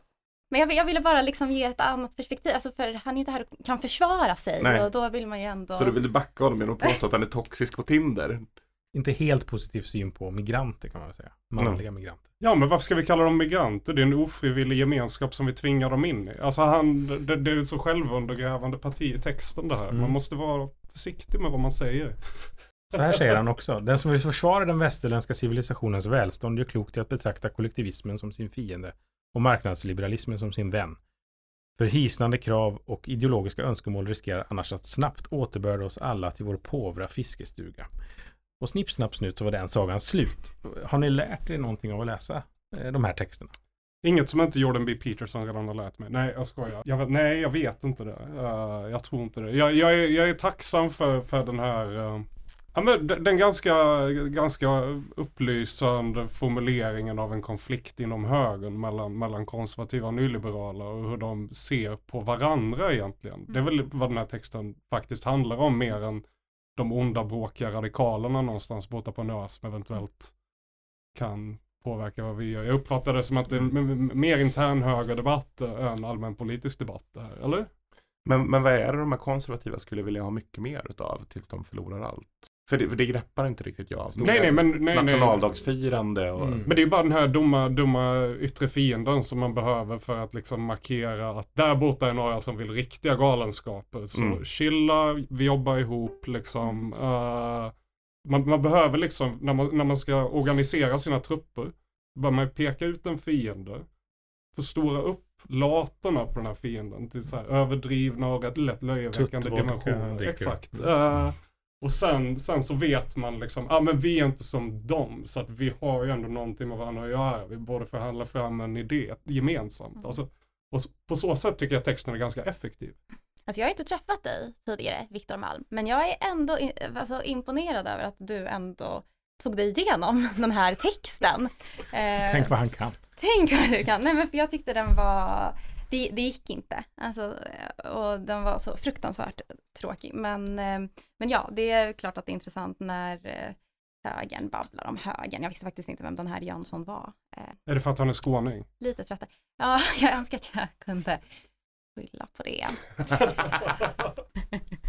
Speaker 4: Men jag, jag ville bara liksom ge ett annat perspektiv, alltså för han är inte här och kan försvara sig
Speaker 2: Nej.
Speaker 4: och då vill man ju ändå...
Speaker 2: Så du vill backa honom genom att påstå att han är toxisk på Tinder?
Speaker 1: Inte helt positiv syn på migranter kan man väl säga. Manliga migranter.
Speaker 3: ja, men varför ska vi kalla dem migranter? Det är en ofrivillig gemenskap som vi tvingar dem in i. Alltså han, det, det är så självundergrävande parti i texten det här.
Speaker 1: Mm.
Speaker 3: Man måste vara försiktig med vad man säger.
Speaker 1: Så här säger han också. Den som vill försvara den västerländska civilisationens välstånd gör klokt i att betrakta kollektivismen som sin fiende och marknadsliberalismen som sin vän. För hisnande krav och ideologiska önskemål riskerar annars att snabbt återbörda oss alla till vår påvra fiskestuga. Och snipp, snapp, snut så var den sagan slut. Har ni lärt er någonting av att läsa eh, de här texterna?
Speaker 3: Inget som inte Jordan B. Peterson redan har lärt mig. Nej, jag skojar. Jag vet, nej, jag vet inte det. Uh, jag tror inte det. Jag, jag, är, jag är tacksam för, för den här uh, Ja, men den ganska, ganska upplysande formuleringen av en konflikt inom högern mellan, mellan konservativa och nyliberala och hur de ser på varandra egentligen. Det är väl vad den här texten faktiskt handlar om mer än de onda bråkiga radikalerna någonstans borta på en ö som eventuellt kan påverka vad vi gör. Jag uppfattar det som att det är m- m- mer intern högerdebatt än allmänpolitisk debatt det här, eller?
Speaker 2: Men, men vad är det de här konservativa skulle vilja ha mycket mer utav tills de förlorar allt? För det, för det greppar inte riktigt jag.
Speaker 3: Nej, nej, men nej.
Speaker 2: Nationaldagsfirande och...
Speaker 1: Mm.
Speaker 3: Men det är bara den här dumma, dumma yttre fienden som man behöver för att liksom markera att där borta är några som vill riktiga galenskaper. Så
Speaker 2: Mm.
Speaker 3: chilla, vi jobbar ihop liksom. eh, man, man behöver liksom, när man, när man ska organisera sina trupper, bör man peka ut en fiende, förstora upp laterna på den här fienden till så här överdrivna och rätt lätt löjeväckande dimensioner. Exakt. Eh, och sen, sen så vet man liksom, ja ah, men vi är inte som dem, så att vi har ju ändå någonting med varandra att göra. Vi borde förhandla fram en idé gemensamt. Alltså, och på så sätt tycker jag texten är ganska effektiv.
Speaker 4: Alltså jag har inte träffat dig tidigare, Viktor Malm, men jag är ändå i- alltså, imponerad över att du ändå tog dig igenom den här texten. Eh,
Speaker 1: Tänk vad han kan.
Speaker 4: Tänk vad du kan. Nej men för jag tyckte den var, det, det gick inte. Alltså, och den var så fruktansvärt tråkig. Men, eh, men ja, det är klart att det är intressant när eh, högern babblar om högern. Jag visste faktiskt inte vem den här Jönsson var. Eh,
Speaker 3: Är det för att han är skåning?
Speaker 4: lite trött. Ja, jag önskar att jag kunde skylla på det.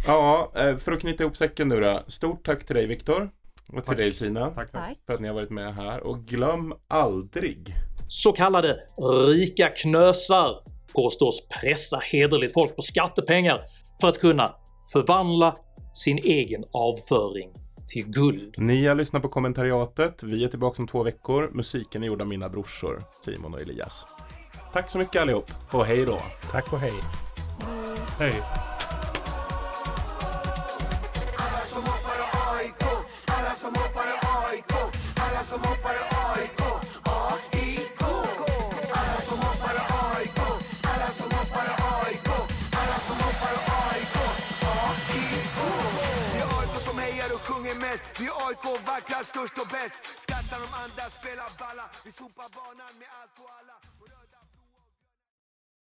Speaker 2: Ja, för att knyta ihop säcken nu då. Stort tack till dig Viktor. Och till dig Sina.
Speaker 8: Tack, tack.
Speaker 4: Tack.
Speaker 2: För att ni har varit med här. Och glöm aldrig.
Speaker 5: Så kallade rika knösar påstås pressa hederligt folk på skattepengar för att kunna förvandla sin egen avföring till guld.
Speaker 2: Ni har lyssnat på kommentariatet. Vi är tillbaka om två veckor. Musiken är gjord av mina brorsor Simon och Elias. Tack så mycket allihop och hej då!
Speaker 1: Tack och hej.
Speaker 8: Hej.
Speaker 9: Vi vackrast, störst och bäst. Skrattar de andra, spelar balla. Vi sopar banan med allt och alla.